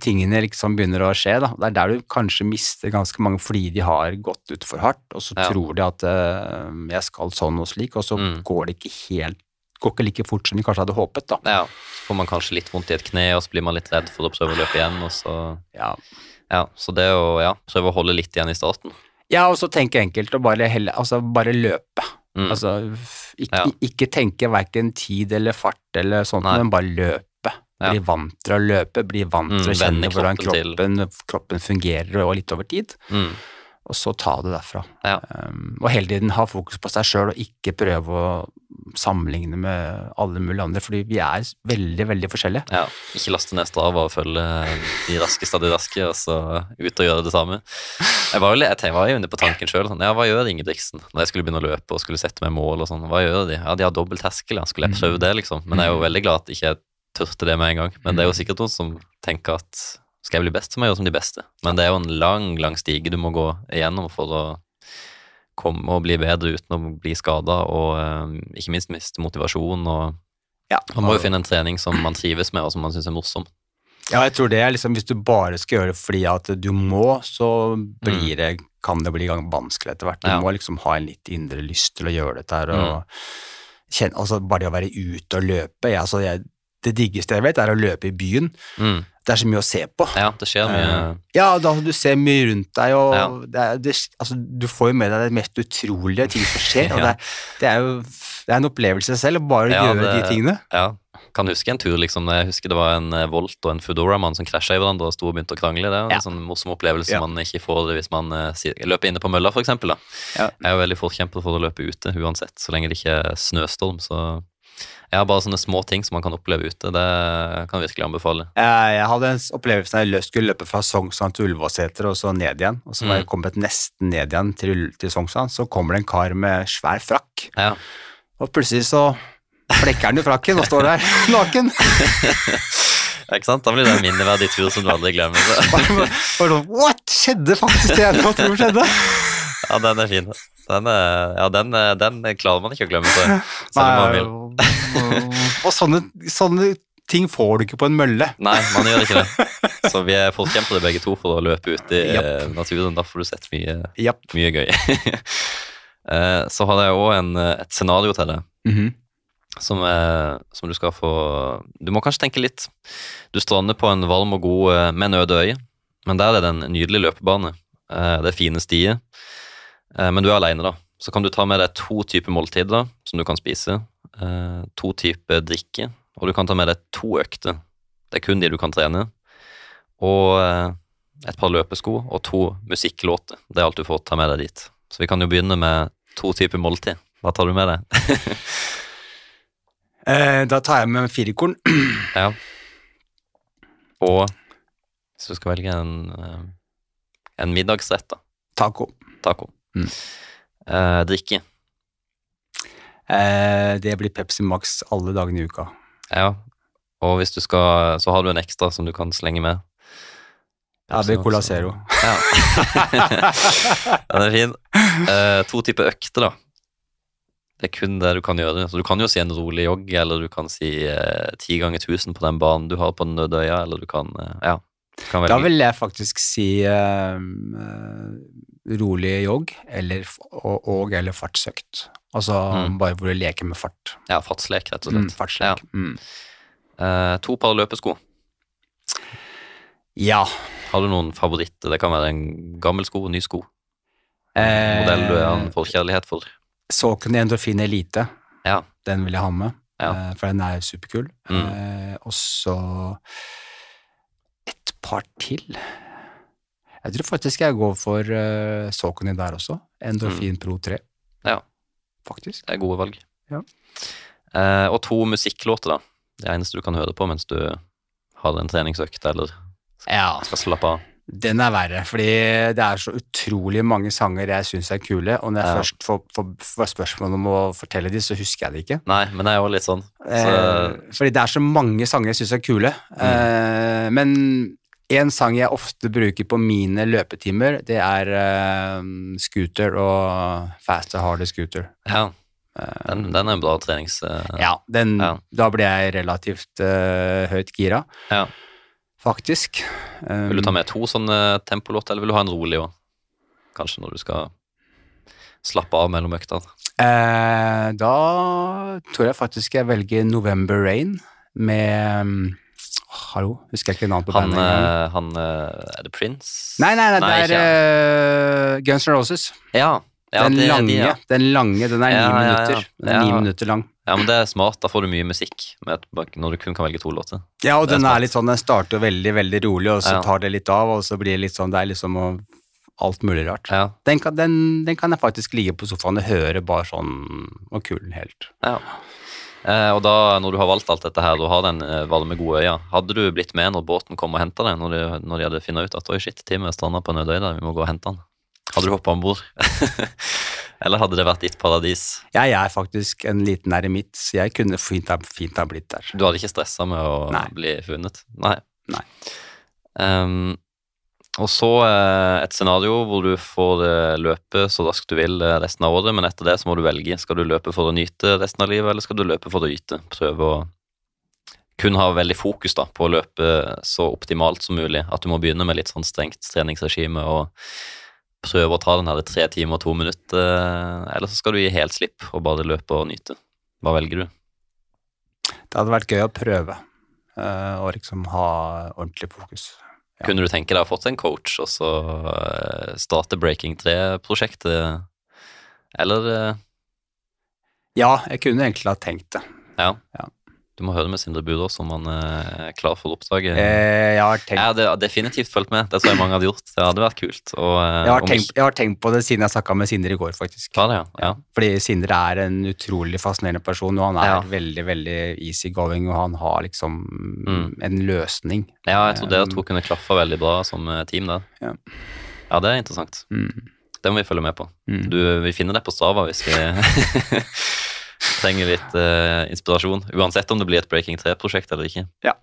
tingene liksom begynner å skje, da. Det er der du kanskje mister ganske mange fordi de har gått ut for hardt, og så Ja. tror de at uh, jeg skal sånn og slik, og så Mm. går det ikke helt, går ikke like fort som de kanskje hadde håpet, da. ja, så får man kanskje litt vondt i et kne, og så blir man litt redd for å prøve å løpe igjen, og så Ja, Ja, så det å ja, prøve å holde litt igjen i starten. Ja, og så tenke enkelt og bare, helle, altså bare løpe. Mm. Altså, ikke, Ja. ikke tenke verken tid eller fart eller sånt, Nei. men bare løpe. Ja. Bli vant til å løpe, bli vant Mm, til å kjenne hvordan kroppen kroppen, kroppen fungerer og litt over tid, Mm. og så ta det derfra. Ja. Um, og hele tiden ha fokus på seg sjøl og ikke prøve å sammenligne med alle mulige andre, fordi vi er veldig, veldig forskjellige. Ja, ikke laste ned Strava og følge de raskeste av de raske, og så ut og gjøre det samme. Jeg var jo, jeg var jo inne på tanken sjøl. Sånn, ja, hva gjør Ingebrigtsen når jeg skulle begynne å løpe og skulle sette meg mål og sånn? Hva gjør de? Ja, de har dobbel terskel, ja. Skulle jeg prøve det, liksom? Men jeg er jo veldig glad at ikke jeg turte det med en gang. Men det er jo sikkert noen som tenker at skal jeg bli best, så må jeg gjøre som de beste. Men det er jo en lang, lang stige du må gå igjennom for å komme og bli bedre uten å bli skada, og eh, ikke minst miste motivasjon. og Ja, man må jo finne en trening som man trives med, og som man syns er morsom. Ja, jeg tror det er liksom, Hvis du bare skal gjøre det fordi at du må, så blir det, kan det bli vanskelig etter hvert. Du Mm. Ja. må liksom ha en litt indre lyst til å gjøre dette her. og kjenne, altså Bare det å være ute og løpe jeg, altså jeg, Det diggeste jeg vet, er å løpe i byen. Mm. Det er så mye å se på. Ja, det skjer mye. Eh, Ja, da, du ser mye rundt deg, og Ja. det er, det, altså, du får jo med deg det mest utrolige ting som skjer. og det, er, det er jo det er en opplevelse selv, å bare Ja, gjøre de tingene. Ja, kan huske en tur, liksom. Jeg husker det var en eh, Volt og en Foodora-mann som krasja i hverandre og sto og begynte å krangle. Det er en sånn morsom opplevelse Ja. man ikke får hvis man eh, løper inne på mølla. Da. Ja. Jeg er jo veldig forkjemper for å løpe ute uansett, så lenge det ikke er snøstorm. Så ja, bare sånne små ting som man kan oppleve ute, det kan jeg virkelig anbefale. Jeg, jeg hadde en opplevelse da jeg skulle løpe fra Sognsvann til Ullevålseter og så ned igjen. Og så var jeg Mm. kommet nesten ned igjen til, til Sognsvann, så kommer det en kar med svær frakk. Ja, Og plutselig så flekker han i frakken og står der naken. ikke sant? Da blir det en minneverdig tur som du aldri glemmer. What? Skjedde faktisk det jeg tror skjedde? Ja, den er fin. Den, er, ja, den, er- den klarer man ikke å glemme. Så, Nei, og sånne, sånne ting får du ikke på en mølle. Nei, man gjør ikke det. Så vi er forkjempere begge to for å løpe ut i Japp. eh, naturen. Da får du sett mye, yep. mye gøy. Eh, Så har jeg òg et scenario til deg Mhm. som, er, som du skal få Du må kanskje tenke litt. Du strander på en varm og god men øde øye, men der er det en nydelig løpebane. Eh, Det er fine stier, Eh, men du er aleine, da. Så kan du ta med deg to typer måltider som du kan spise. eh, To typer drikke, og du kan ta med deg to økter. Det er kun de du kan trene. Og eh, et par løpesko og to musikklåter. Det er alt du får ta med deg dit. Så vi kan jo begynne med to typer måltid. Hva tar du med deg? Eh, da tar jeg med firekorn. Ja. Og hvis du skal velge en, eh, en middagsrett, da. Taco. Taco. Mm. Eh, drikke. Eh, det blir Pepsi Max alle dagene i uka. Ja. Og hvis du skal Så har du en ekstra som du kan slenge med. Ja, det blir Cola Zero. Ja. Den er fin. Eh, to typer økter, da. Det er kun det du kan gjøre. Så du kan jo si en rolig jogg, eller du kan si eh, ti ganger tusen på den banen du har på den Nødøya, eller du kan eh, Ja. Da vil jeg faktisk si eh, rolig jogg eller, og, og eller fartsøkt. Altså Mm. bare hvor du leker med fart. Ja, fartslek, rett og Mm, slett. Ja. Mm. Uh, to par løpesko. Ja. Har du noen favoritter? Det kan være en gammel sko, ny sko. Eh, Modell du har en forkjærlighet for. Saucony Endorfin Elite, Ja. den vil jeg ha med, Ja. uh, for den er superkul. Mm. Uh, og så par til. Jeg tror faktisk jeg går for uh, Sokony der også. Endorfin Pro 3. Mm. Ja. Faktisk. Det er gode valg. Ja. Uh, og to musikklåter, da. Det eneste du kan høre på mens du har en treningsøkt eller Ja. skal slappe av. Den er verre, fordi det er så utrolig mange sanger jeg syns er kule, og når jeg Ja. først får, får, får spørsmål om å fortelle de, så husker jeg det ikke. Nei, men jeg er jo litt sånn. Så, Eh, fordi det er så mange sanger jeg syns er kule. Mm. Eh, men en sang jeg ofte bruker på mine løpetimer, det er uh, Scooter og Fast and Harder Scooter. ja, den, den er en bra trenings... Uh, Ja, den, Ja. da blir jeg relativt uh, høyt gira, ja. faktisk. Um, Vil du ta med to sånne tempolåter, eller vil du ha en rolig òg? Kanskje når du skal slappe av mellom øktene. Eh, da tror jeg faktisk jeg velger November Rain med um, Hallo, husker jeg ikke navnet på Han, bandet eh, han eh, Er det Prince? Nei, nei, nei, Nei, det er uh, Guns N' Roses. Ja, Ja, den, det lange, de, ja. den lange, den er Ja, ni minutter. Den er ni minutter lang. Ja, men det er smart. Da får du mye musikk når du kun kan velge to låter. Ja, og er den er litt sånn, den starter veldig, veldig rolig, og så tar det litt av, og så blir det litt sånn, det er liksom alt mulig rart. Den kan, den, den kan jeg faktisk ligge på sofaen og høre bare sånn, og kulen helt. ja. Eh, og da, når du har valgt alt dette her, du har den eh, varme, gode øya, hadde du blitt med når båten kom og henta deg, når de, når de hadde funnet ut at oi, shit, teamet stranda på der, vi må gå og hente han? Hadde du hoppa om bord? Eller hadde det vært ditt paradis? Jeg er faktisk en liten eremitt, så jeg kunne fint ha, fint ha blitt der. Du hadde ikke stressa med å Nei. bli funnet? Nei. Nei. Ehm, og så eh, et scenario hvor du får eh, løpe så raskt du vil eh, resten av året, men etter det så må du velge. Skal du løpe for å nyte resten av livet, eller skal du løpe for å yte? Prøve å kun ha veldig fokus da, på å løpe så optimalt som mulig. At du må begynne med litt sånn strengt treningsregime og prøve å ta den her tre timer og to minutter. Eller så skal du gi helt slipp og bare løpe og nyte. Hva velger du? Det hadde vært gøy å prøve, og liksom ha ordentlig fokus. Ja. Kunne du tenke deg å fått en coach og så eh, starte Breaking 3-prosjektet? Eller eh, Ja, jeg kunne egentlig ha tenkt det. Ja. Ja. Du må høre med Sindre Budås om han eh, er klar for oppdraget. Eh, jeg har tenkt Jeg hadde definitivt fulgt med, det tror jeg mange hadde gjort. Det hadde vært kult. Og, eh, Jeg har, tenkt, jeg har tenkt på det siden jeg snakka med Sindre i går, faktisk. Det, ja. ja. Fordi Sindre er en utrolig fascinerende person, og han er Ja. veldig veldig easygoing, og han har liksom Mm. en løsning. Ja, jeg tror dere Um, to kunne klaffa veldig bra som eh, team der. Ja. Ja, det er interessant. Mm. Det må vi følge med på. Mm. Du, vi finner deg på Strava hvis vi trenger litt uh, inspirasjon. Uansett om det blir et Breaking 3-prosjekt eller ikke. Ja.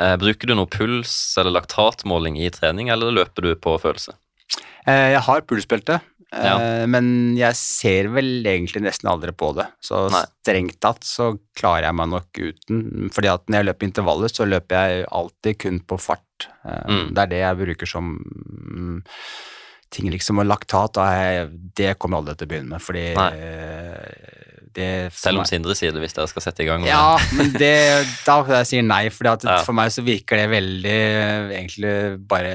Uh, bruker du noe puls eller laktatmåling i trening, eller løper du på følelse? Uh, jeg har pulsbelte, Ja. men jeg ser vel egentlig nesten aldri på det. Så Nei. strengt tatt så klarer jeg meg nok uten. Fordi at når jeg løper intervaller, så løper jeg alltid kun på fart. Mm. Det er det jeg bruker som um, ting, liksom. Og laktat, det kommer jeg aldri til å begynne med, fordi det Selv om Sindre sier det hvis dere skal sette i gang. Ja, men det, da jeg sier nei, for Ja. for meg så virker det veldig egentlig bare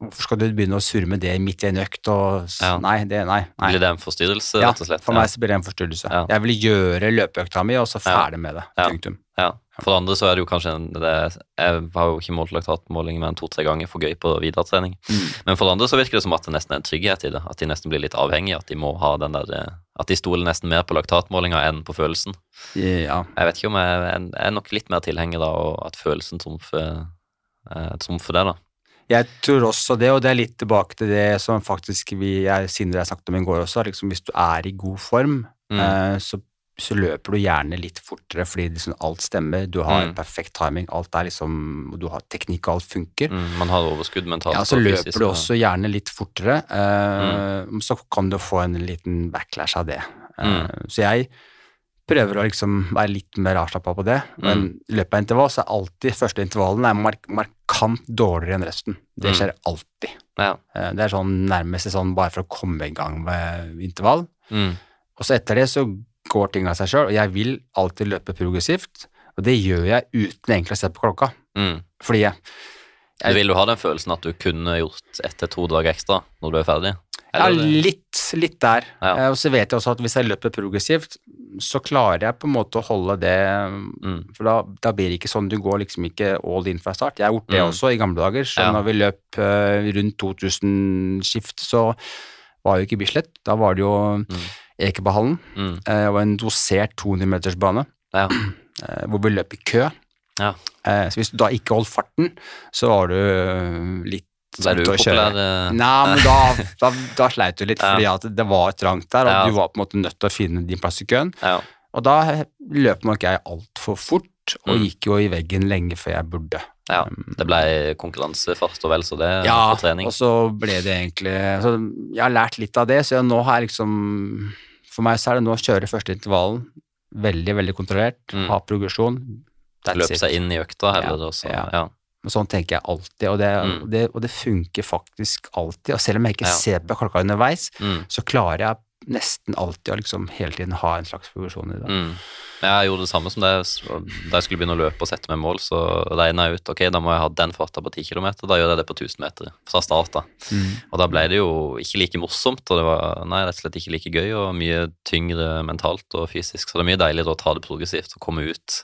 Hvorfor skal du begynne å surre med det midt i en økt og Ja. Nei, det, nei. nei. Blir det en forstyrrelse, Ja, rett og slett? for meg så blir det en forstyrrelse. Ja. Jeg vil gjøre løpeøkta mi, og så ferdig med det. Ja. Punktum. Ja. For det andre så er det jo kanskje en, det, Jeg har jo ikke målt laktatmåling mer enn to-tre ganger for gøy på videretrening. Mm. Men for det andre så virker det som at det nesten er en trygghet i det. At de nesten blir litt avhengige. At de må ha den der eh, At de stoler nesten mer på laktatmålinga enn på følelsen. Ja. Jeg vet ikke om jeg, jeg er nok litt mer tilhenger av at følelsen trumfer, eh, trumfer det, da. Jeg tror også det, og det er litt tilbake til det som faktisk vi, jeg, Sindre jeg snakket om i går også. Liksom, hvis du er i god form, Mm. eh, så, så løper du gjerne litt fortere fordi liksom alt stemmer. Du har Mm. perfekt timing, alt er liksom, du har teknikk, og alt funker. Mm, man har overskudd mentalt. Ja, så løper fysisk, du og- også gjerne litt fortere, eh, så kan du få en liten backlash av det. Uh, Mm. Så jeg prøver å liksom være litt mer avslappa på det, Mm. men i løpet av intervall så er alltid første intervallen er mark markant dårligere enn resten. Det Mm. skjer alltid. Ja. Uh, Det er sånn nærmest sånn bare for å komme i gang med intervall. Mm. Og så etter det så går ting av seg sjøl, og jeg vil alltid løpe progressivt, og det gjør jeg uten egentlig å se på klokka. Mm. Fordi jeg, jeg vil du ha den følelsen at du kunne gjort ett til to dager ekstra når du er ferdig? Ja, litt, litt der. Ja. Eh, Og så vet jeg også at hvis jeg løper progressivt, så klarer jeg på en måte å holde det Mm. For da, da blir det ikke sånn, du går liksom ikke all in fra start. Jeg har gjort det Mm. også i gamle dager, så Ja. når vi løp eh, rundt 2000-skift, så var jo ikke Bislett. Da var det jo Ekeberghallen, Mm. Det og en dosert 200-metersbane Ja. eh, hvor vi løp i kø. Ja. Eh, så hvis du da ikke holdt farten, så var du litt litt Ble du populær. eh? Nei, men da, da, da sleit du litt, Ja. fordi at det var trangt der, og Ja. du var på en måte nødt til å finne din plass i køen. Ja. Og da løp nok jeg altfor fort, og Mm. gikk jo i veggen lenge før jeg burde. ja. Det ble konkurransefart og vel så det Ja, på trening. og så ble det egentlig så Jeg har lært litt av det, så nå har jeg liksom For meg så er det nå å kjøre første intervallen veldig, veldig kontrollert, Mm. ha progresjon. Løpe seg inn i økta heller. Ja, også. ja. Ja. Sånn tenker jeg alltid, og det, Mm. det, og det funker faktisk alltid. Og selv om jeg ikke Ja. ser på klokka underveis, Mm. så klarer jeg nesten alltid å liksom hele tiden ha en slags progresjon i det. Mm. Jeg gjorde det samme som det. Da jeg skulle begynne å løpe og sette meg mål, så regna jeg ut ok, da må jeg ha den farta på 10 km. Da gjør jeg det på 1000 meter fra start. da. Mm. Og da ble det jo ikke like morsomt, og det var nei, rett og slett ikke like gøy, og mye tyngre mentalt og fysisk. Så det er mye deiligere å ta det progressivt og komme ut.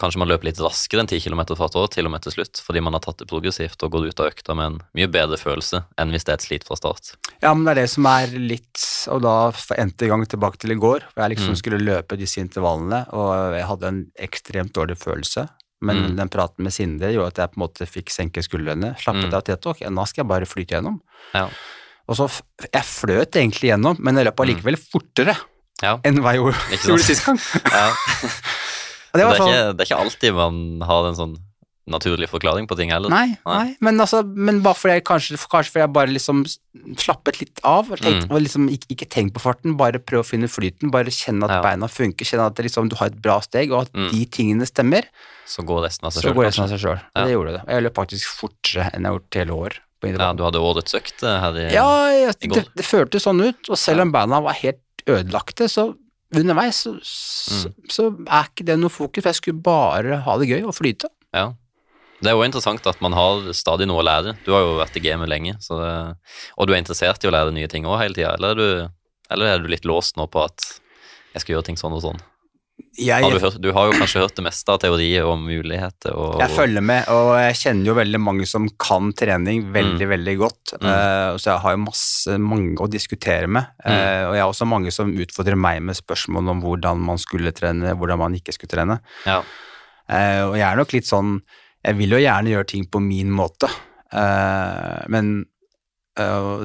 Kanskje man løper litt raskere enn 10 km fart år, til og med til slutt, fordi man har tatt det progressivt og går ut av økta med en mye bedre følelse enn hvis det er et slit fra start. Ja, men det er det som er litt Og da endte gang tilbake til i går, hvor jeg liksom Mm. skulle løpe disse intervallene, og jeg hadde en ekstremt dårlig følelse. Men Mm. den praten med Sinde gjorde at jeg på en måte fikk senke skuldrene. Slappet Mm. av at ok, nå skal jeg bare flyte gjennom. Ja. Og så Jeg fløt egentlig gjennom, men jeg løp allikevel fortere Ja. enn hva jeg Mm. Gjorde sist gang. ja. Det det, er ikke, det er ikke alltid man har en sånn naturlig forklaring på ting heller. Nei, nei, men, altså, men bare fordi jeg kanskje, kanskje fordi jeg bare liksom slappet litt av og, tenkte, Mm. og liksom ikke, ikke tenk på farten, bare prøv å finne flyten, bare kjenne at Ja. beina funker, kjenne at liksom, du har et bra steg, og at Mm. de tingene stemmer, Så går resten av seg så sjøl. Ja. Det gjorde det. Jeg løp faktisk fortere enn jeg har gjort hele år. På Ja, du hadde årets økt eh, her i Ja, jeg, i det, går. det føltes sånn ut, og selv om beina var helt ødelagte, så underveis så, Mm. så er ikke det noe fokus, for jeg skulle bare ha det gøy og flyte. Ja. Det er jo interessant at man har stadig noe å lære. Du har jo vært i gamet lenge, så det, og du er interessert i å lære nye ting òg hele tida, eller, er eller er du litt låst nå på at jeg skal gjøre ting sånn og sånn? Jeg, Har du, hørt, du har jo kanskje hørt det meste av teorier og muligheter og Jeg følger med, og jeg kjenner jo veldig mange som kan trening veldig, veldig godt. Mm. Uh, så jeg har jo masse, mange å diskutere med. Mm. Uh, og jeg har også mange som utfordrer meg med spørsmål om hvordan man skulle trene, hvordan man ikke skulle trene. Ja. Uh, og jeg er nok litt sånn Jeg vil jo gjerne gjøre ting på min måte, men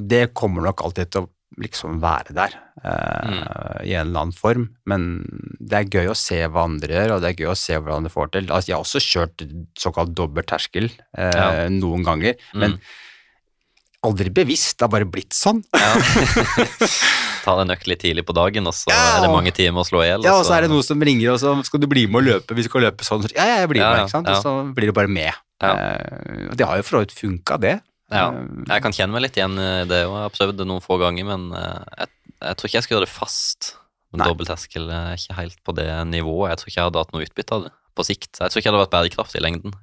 det kommer nok alltid til å liksom være der eh, Mm. i en eller annen form. Men det er gøy å se hva andre gjør, og det er gøy å se hvordan de får til. Altså, jeg har også kjørt såkalt dobbel terskel eh, Ja. noen ganger, men Mm. aldri bevisst. Det har bare blitt sånn. Ja. Ta deg nøkk litt tidlig på dagen, og så Ja. er det mange timer å slå i hjel. Ja, og så er det noen som ringer, og så skal du bli med og løpe. Vi skal løpe sånn. Ja, ja, jeg blir med, ikke sant? Og så blir du bare med. Ja. Eh, det har jo for så vidt funka, det. Ja, Eh, jeg kan kjenne meg litt igjen i det, òg. jeg har prøvd det noen få ganger, men eh, jeg, jeg tror ikke jeg skal gjøre det fast. Dobbeltterskel er ikke helt på det nivået. Jeg tror ikke jeg hadde hatt noe utbytte av det på sikt. Jeg tror ikke det hadde vært bærekraftig i lengden.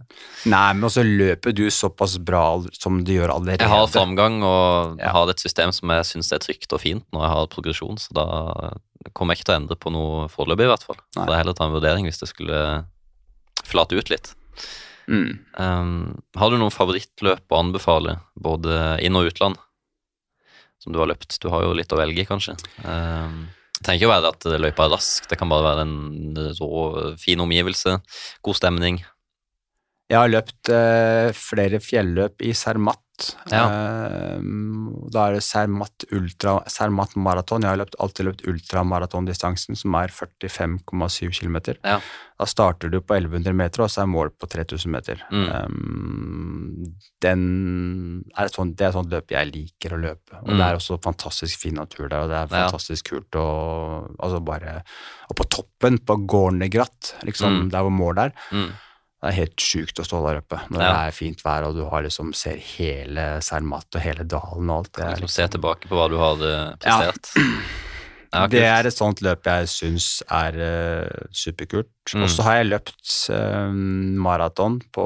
Nei, men også løper du såpass bra som du gjør allerede. Jeg har framgang og Ja. har et system som jeg syns er trygt og fint når jeg har progresjon, så da kommer jeg ikke til å endre på noe foreløpig, i hvert fall. Nei. Så det er heller ta en vurdering hvis det skulle flate ut litt. Mm. Um, har du noen favorittløp å anbefale, både inn- og utland, som du har løpt? Du har jo litt å velge, kanskje. Um, det trenger ikke å være at løypa er rask, det kan bare være en rå, fin omgivelse, god stemning. Jeg har løpt eh, flere fjelløp i Zermatt. Ja. Uh, da er det Zermatt ultra, Zermatt maraton. Jeg har løpt, alltid løpt ultramaratondistansen, som er 45,7 km. Ja. Da starter du på 1100 meter, og så er mål på 3000 meter. Mm. Um, den er et sånt, det er et sånt løp jeg liker å løpe. Og Mm. det er også fantastisk fin natur der, og det er Ja. fantastisk kult å altså bare Og på toppen, på Gårnegratt, liksom Mm. der hvor mål er, Mm. Det er helt sjukt å stå der oppe når Ja. det er fint vær og du har liksom ser hele Cermat og hele dalen og alt. Det er, Liksom se liksom, tilbake på hva du har eh, prestert. Ja, det kult. er et sånt løp jeg syns er uh, superkult. Mm. Og så har jeg løpt uh, maraton på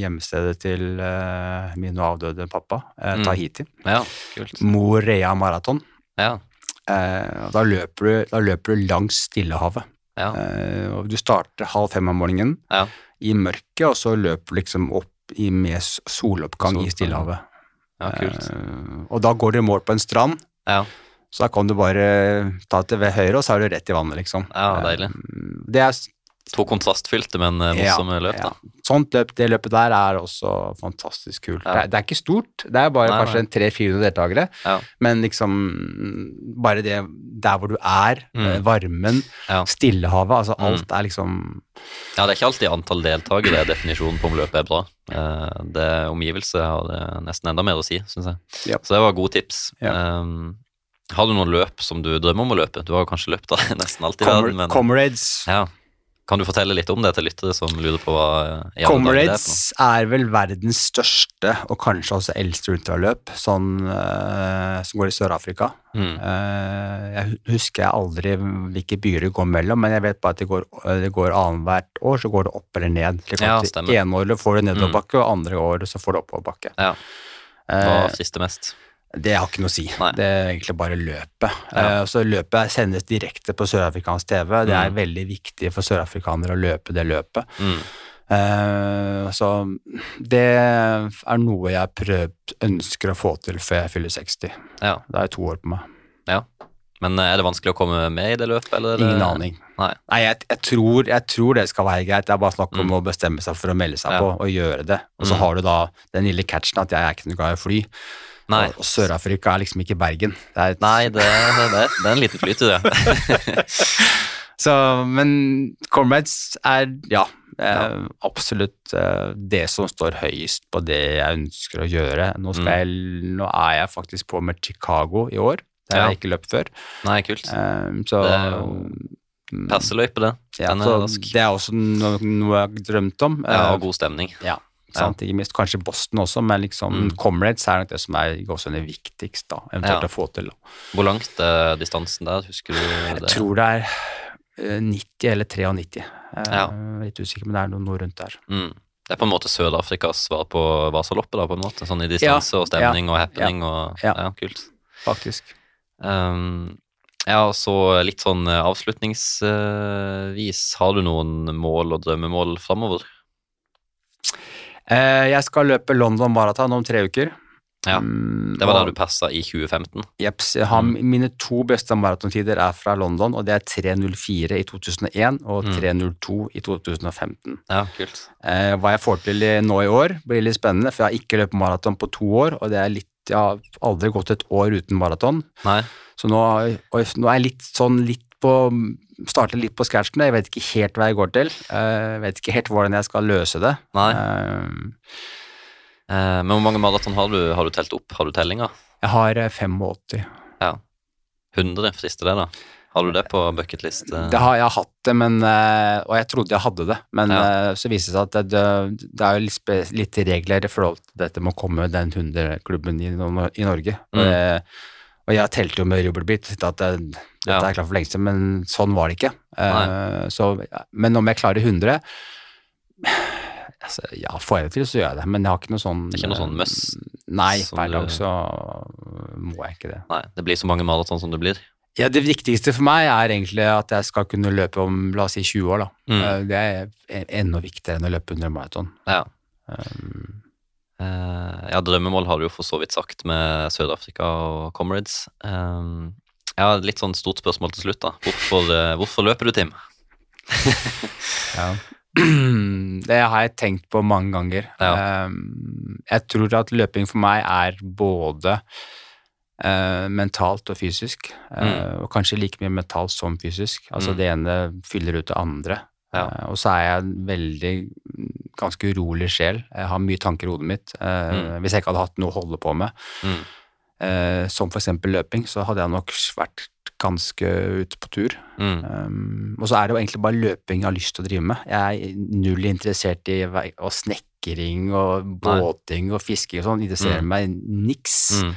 hjemstedet til uh, min avdøde pappa, Tahiti. Mm. Tahiti. Ja, kult. Morea maraton. Ja, da, løper du, da løper du langs Stillehavet. ja, og du starter halv fem om morgenen ja. I mørket, og så løper liksom opp i, med soloppgang soloppgang i. Stillehavet. ja kult. Eh, og da går du i mål på en strand, Ja, så da kan du bare ta til ved høyre, og så er du rett i vannet, liksom. ja deilig. Uh, det er To kontrastfylte, men morsomme Ja, løp, da. sånt løp, det løpet der er også fantastisk kult. Ja. Det, er, det er ikke stort, det er bare Nei, kanskje en 300-400 deltakere, Ja. men liksom bare det der hvor du er, Mm. eh, varmen, Ja. Stillehavet, altså Mm. alt er liksom Ja, det er ikke alltid antall deltakere er definisjonen på om løpet er bra. Eh, Det Omgivelse har det nesten enda mer å si, syns jeg. Ja. Så det var gode tips. Ja. Um, har du noen løp som du drømmer om å løpe? Du har jo kanskje løpt da nesten men Comrades. ja. Kan du fortelle litt om det til lyttere som lurer på hva er? Comrades er vel verdens største og kanskje også eldste ultraløp sånn, uh, som går i Sør-Afrika. Mm. Uh, jeg husker jeg aldri hvilke byer det går mellom, men jeg vet bare at det går, det går annethvert år, så går det opp eller ned. Slik Ja, ene året får du Mm. nedoverbakke, og andre året så får du oppoverbakke. Ja. Hva Eh, frister mest? Det har ikke noe å si. Nei. Det er egentlig bare løpet. Ja. Uh, så løpet sendes direkte på sørafrikansk TV. Det er Mm. veldig viktig for sørafrikanere å løpe det løpet. Mm. Uh, så det er noe jeg prøvd, ønsker å få til før jeg fyller 60. Ja. Da er jeg to år på meg. Men eh, er det vanskelig å komme med i det løpet, eller? er Ingen aning. Nei. jeg, jeg, tror, jeg tror det skal være greit. Det er bare snakk om Mm. å bestemme seg for å melde seg Ja. på og gjøre det. Og så Mm. har du da den lille catchen at jeg er ikke noe glad i å fly. Nei. Og, Sør-Afrika er liksom ikke Bergen. Det er et, Nei, det, det, det, det er en liten flyt, det. Så, men Comrades er, ja, eh, absolutt eh, det som står høyest på det jeg ønsker å gjøre. Nå, skal Mm. jeg, nå er jeg faktisk på med Chicago i år. Det har Ja. jeg ikke løpt før. Nei, kult. Eh, så Det er jo mm, Perseløype, det. ja, er så det er også noe, noe jeg har drømt om. Ja, og god stemning. ja, sant? Ikke minst kanskje Boston også, men liksom Mm. Comrades er nok det som er også det viktigste, da, eventuelt Ja. å få til. Da. Hvor langt er distansen der, husker du Jeg tror det er eh, 90 eller 93. Eh, Ja. Litt usikker, men det er noe, rundt der. Mm. Det er på en måte Sør-Afrikas svar på Vasaloppet, da, på en måte. Sånn i distanse og stemning og happening og Ja. ja, kult. Faktisk. Um, ja, og så litt sånn eh, avslutningsvis, har du noen mål og drømmemål framover? Eh, jeg skal løpe London Marathon om tre uker. Ja, Mm, Det var da du passa i 2015. Jepps. Mm. Mine to beste maratontider er fra London, og det er 3.04 i 2001 og Mm. 3.02 i 2015. Ja, kult. Eh, hva jeg får til nå i år, blir litt spennende, for jeg har ikke løpt maraton på to år, og det er litt Jeg har aldri gått et år uten maraton, Nei, så nå, nå er jeg litt sånn litt på Starte litt på scratchen. Jeg vet ikke helt hva jeg går til. Jeg vet ikke helt hvordan jeg skal løse det. nei. Uh, Eh, men hvor mange maraton har du, har du telt opp? Har du tellinga? Jeg har eh, 85. Ja. 100, frister det, da? Har du det på bucketlist? eh? Det har, jeg hatt det, men, eh, og jeg trodde jeg hadde det. Men Ja. eh, så viste det seg at det, det, er litt, litt regler i forhold til dette med å komme den 100-klubben i, i Norge. Og, Mm. jeg, og jeg telte jo med Rubbelbit, at det, dette Ja. er klart for lenge siden, men sånn var det ikke. Uh, så, men om jeg klarer 100 altså, Ja, får jeg det til, så gjør jeg det. Men jeg har ikke noe sånn Det er ikke noe sånn møss Nei, hver dag så må jeg ikke det. Nei, det blir så mange maraton som det blir. Ja, Det viktigste for meg er egentlig at jeg skal kunne løpe om la oss si 20 år. da. Mm. Eh, Det er enda viktigere enn å løpe under maraton. Ja. Um, Eh, ja, drømmemål har du jo for så vidt sagt med Sør-Afrika og Comrades. Um, ja, litt sånn stort spørsmål til slutt, da. Hvorfor, eh, hvorfor løper du, Tim? ja. Det har jeg tenkt på mange ganger. Ja. Um, Jeg tror at løping for meg er både eh, mentalt og fysisk. Mm. Og kanskje like mye mentalt som fysisk. Altså Mm. det ene fyller ut det andre. Ja. Eh, og så er jeg en veldig ganske urolig sjel. Jeg har mye tanker i hodet mitt. Eh, Mm. Hvis jeg ikke hadde hatt noe å holde på med, Mm. Eh, som eksempel løping, så hadde jeg nok vært ganske ute på tur. Mm. Um, og så er det jo egentlig bare løping jeg har lyst til å drive med. Jeg er null interessert i og snekring og båting og fisking og sånn. Interesserer Mm. meg niks. Mm.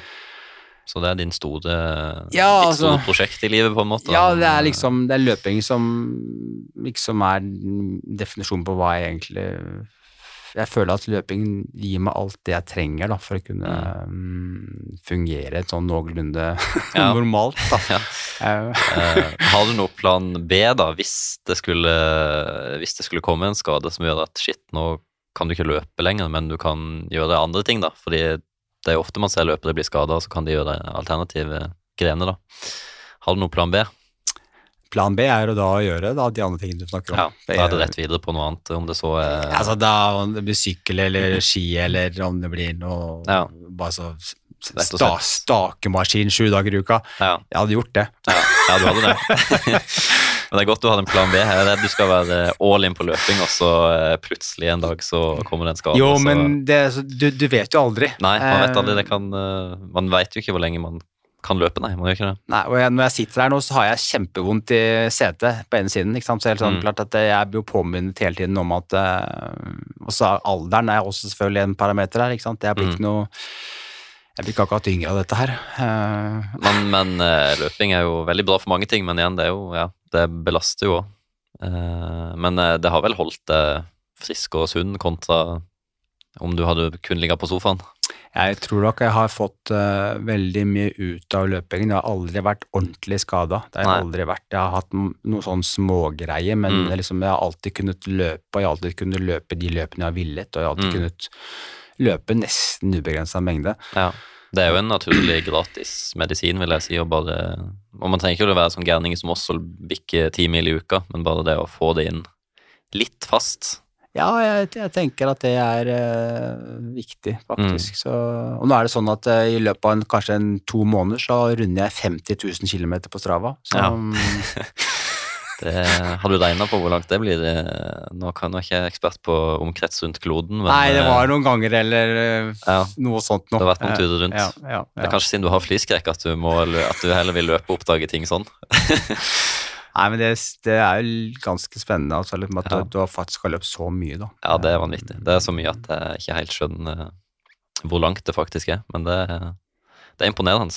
Så det er din store, Ja, altså- store prosjekt i livet, på en måte? Ja, det er liksom det er løping som liksom er definisjonen på hva jeg egentlig Jeg føler at løping gir meg alt det jeg trenger da, for å kunne mm. fungere sånn noenlunde Ja. normalt. Ja. Eh, har du noe plan B, da, hvis det, skulle, hvis det skulle komme en skade som gjør at shit, nå kan du ikke løpe lenger, men du kan gjøre andre ting, da? Fordi det er jo ofte man ser løpere bli skada, så kan de gjøre alternative grener, da. Har du noe plan B? Plan B er jo da å gjøre da, de andre tingene du snakker om. Ja, er det rett videre på noe annet, om det så er Altså da om det blir sykkel eller ski, eller om det blir noe Ja. bare så sta, stakemaskin sju dager i uka. Ja, Jeg hadde gjort det. ja, ja du hadde det. Men det er godt du har en plan B. Jeg er redd du skal være all in på løping, og så eh, plutselig en dag så kommer det en skade. Jo, men så- det, du, du vet jo aldri. Nei, man vet Eh, aldri. Det kan, eh, man vet jo ikke hvor lenge man kan løpe, nei. Man gjør ikke det. Nei, og jeg, når jeg sitter her nå, så har jeg kjempevondt i setet på ene siden. ikke sant? Så helt sånn, Mm. klart at Jeg blir jo påminnet hele tiden om at eh, også alderen er også selvfølgelig en parameter her. ikke sant? Jeg blir Mm. ikke noe Jeg blir ikke akkurat yngre av dette her. Uh. Men, men eh, løping er jo veldig bra for mange ting, men igjen, det er jo Ja, det belaster jo òg. men eh, det har vel holdt deg frisk og sunn kontra om du hadde kun ligget på sofaen. Jeg tror nok jeg har fått uh, veldig mye ut av løpingen. Jeg har aldri vært ordentlig skada. Det har jeg aldri vært. Jeg har hatt noen noe sånn smågreier, men Mm. liksom, jeg har alltid kunnet løpe, og jeg har alltid kunnet løpe de løpene jeg har villet, og jeg har alltid Mm. kunnet løpe nesten ubegrensa mengde. Ja. Det er jo en naturlig gratis medisin, vil jeg si. Og, bare, og man trenger ikke å være sånn gærning som oss og bikke ti mil i uka, men bare det å få det inn litt fast. Ja, jeg, jeg tenker at det er uh, viktig, faktisk. Så, og nå er det sånn at uh, i løpet av en, kanskje en to måneder så runder jeg 50 000 km på Strava. Så Ja. mm, Det, har du regna på hvor langt det blir? Nå kan jeg ikke er ekspert på omkrets rundt kloden, men Nei, det eh, var noen ganger eller uh, ja, noe sånt noe. Det har vært noen turer rundt. Ja, ja, Det er kanskje siden du har flyskrekk at du, må, at du heller vil løpe og oppdage ting sånn. Nei, men det, det er jo ganske spennende altså, liksom at Ja. du, du faktisk har løpt så mye, da. Ja, det er vanvittig. Det er så mye at jeg ikke helt skjønner hvor langt det faktisk er, men det, det er imponerende.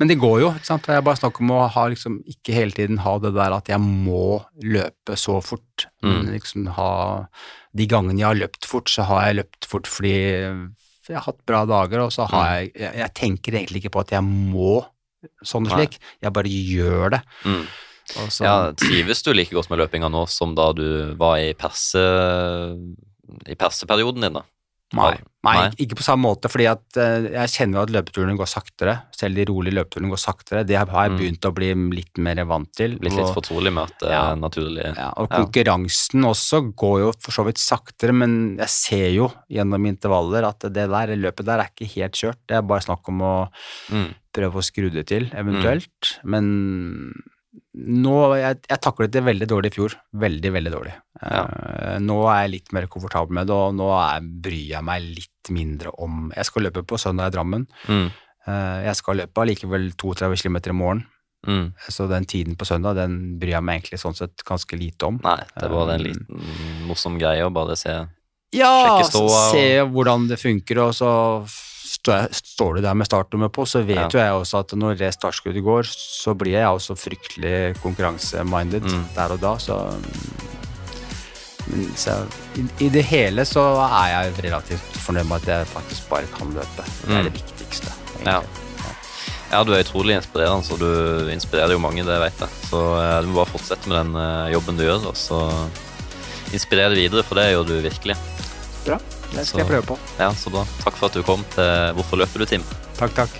Men det går jo, ikke sant. Jeg bare snakker om å ha liksom ikke hele tiden ha det der at jeg må løpe så fort. Men Mm. liksom ha De gangene jeg har løpt fort, så har jeg løpt fort fordi jeg har hatt bra dager, og så har Mm. jeg jeg, jeg tenker egentlig ikke på at jeg må sånn og slik. Jeg bare gjør det. Mm. Og så, Ja, trives du like godt med løpinga nå som da du var i perse i perseperioden din, da? Nei, nei, Nei. ikke på samme måte, fordi at eh, jeg kjenner at løpeturene går saktere. Selv de rolige løpeturene går saktere. Det har jeg Mm. begynt å bli litt mer vant til. Blitt litt litt fortrolig med at det Ja. er naturlig Ja, og Ja. konkurransen også går jo for så vidt saktere, men jeg ser jo gjennom intervaller at det der løpet der er ikke helt kjørt. Det er bare snakk om å mm. prøve å skru det til, eventuelt. Men nå Jeg, jeg taklet det veldig dårlig i fjor. Veldig, veldig dårlig. Eh, nå er jeg litt mer komfortabel med det, og nå er, bryr jeg meg litt mindre om Jeg skal løpe på søndag i Drammen. Mm. Uh, jeg skal løpe allikevel 32 km i morgen, Mm. så den tiden på søndag den bryr jeg meg egentlig sånn sett ganske lite om. Nei, det var en Um, liten morsom greie å bare se. Ja, og- se hvordan det funker, og så står, du der med startnummer på, så vet Ja. jo jeg også at når det startskuddet går, så blir jeg også fryktelig konkurranseminded Mm. der og da, så men så i, I det hele så er jeg relativt fornøyd med at jeg faktisk bare kan løpe. Det er Mm. det viktigste. Ja. Ja, du er utrolig inspirerende, så du inspirerer jo mange, det vet jeg. Så eh, du må bare fortsette med den eh, jobben du gjør, og så inspirere videre, for det gjør du virkelig. Bra. Det skal Så- jeg prøve på. Ja, så bra. Takk for at du kom til Hvorfor løper du, Tim? Takk, takk.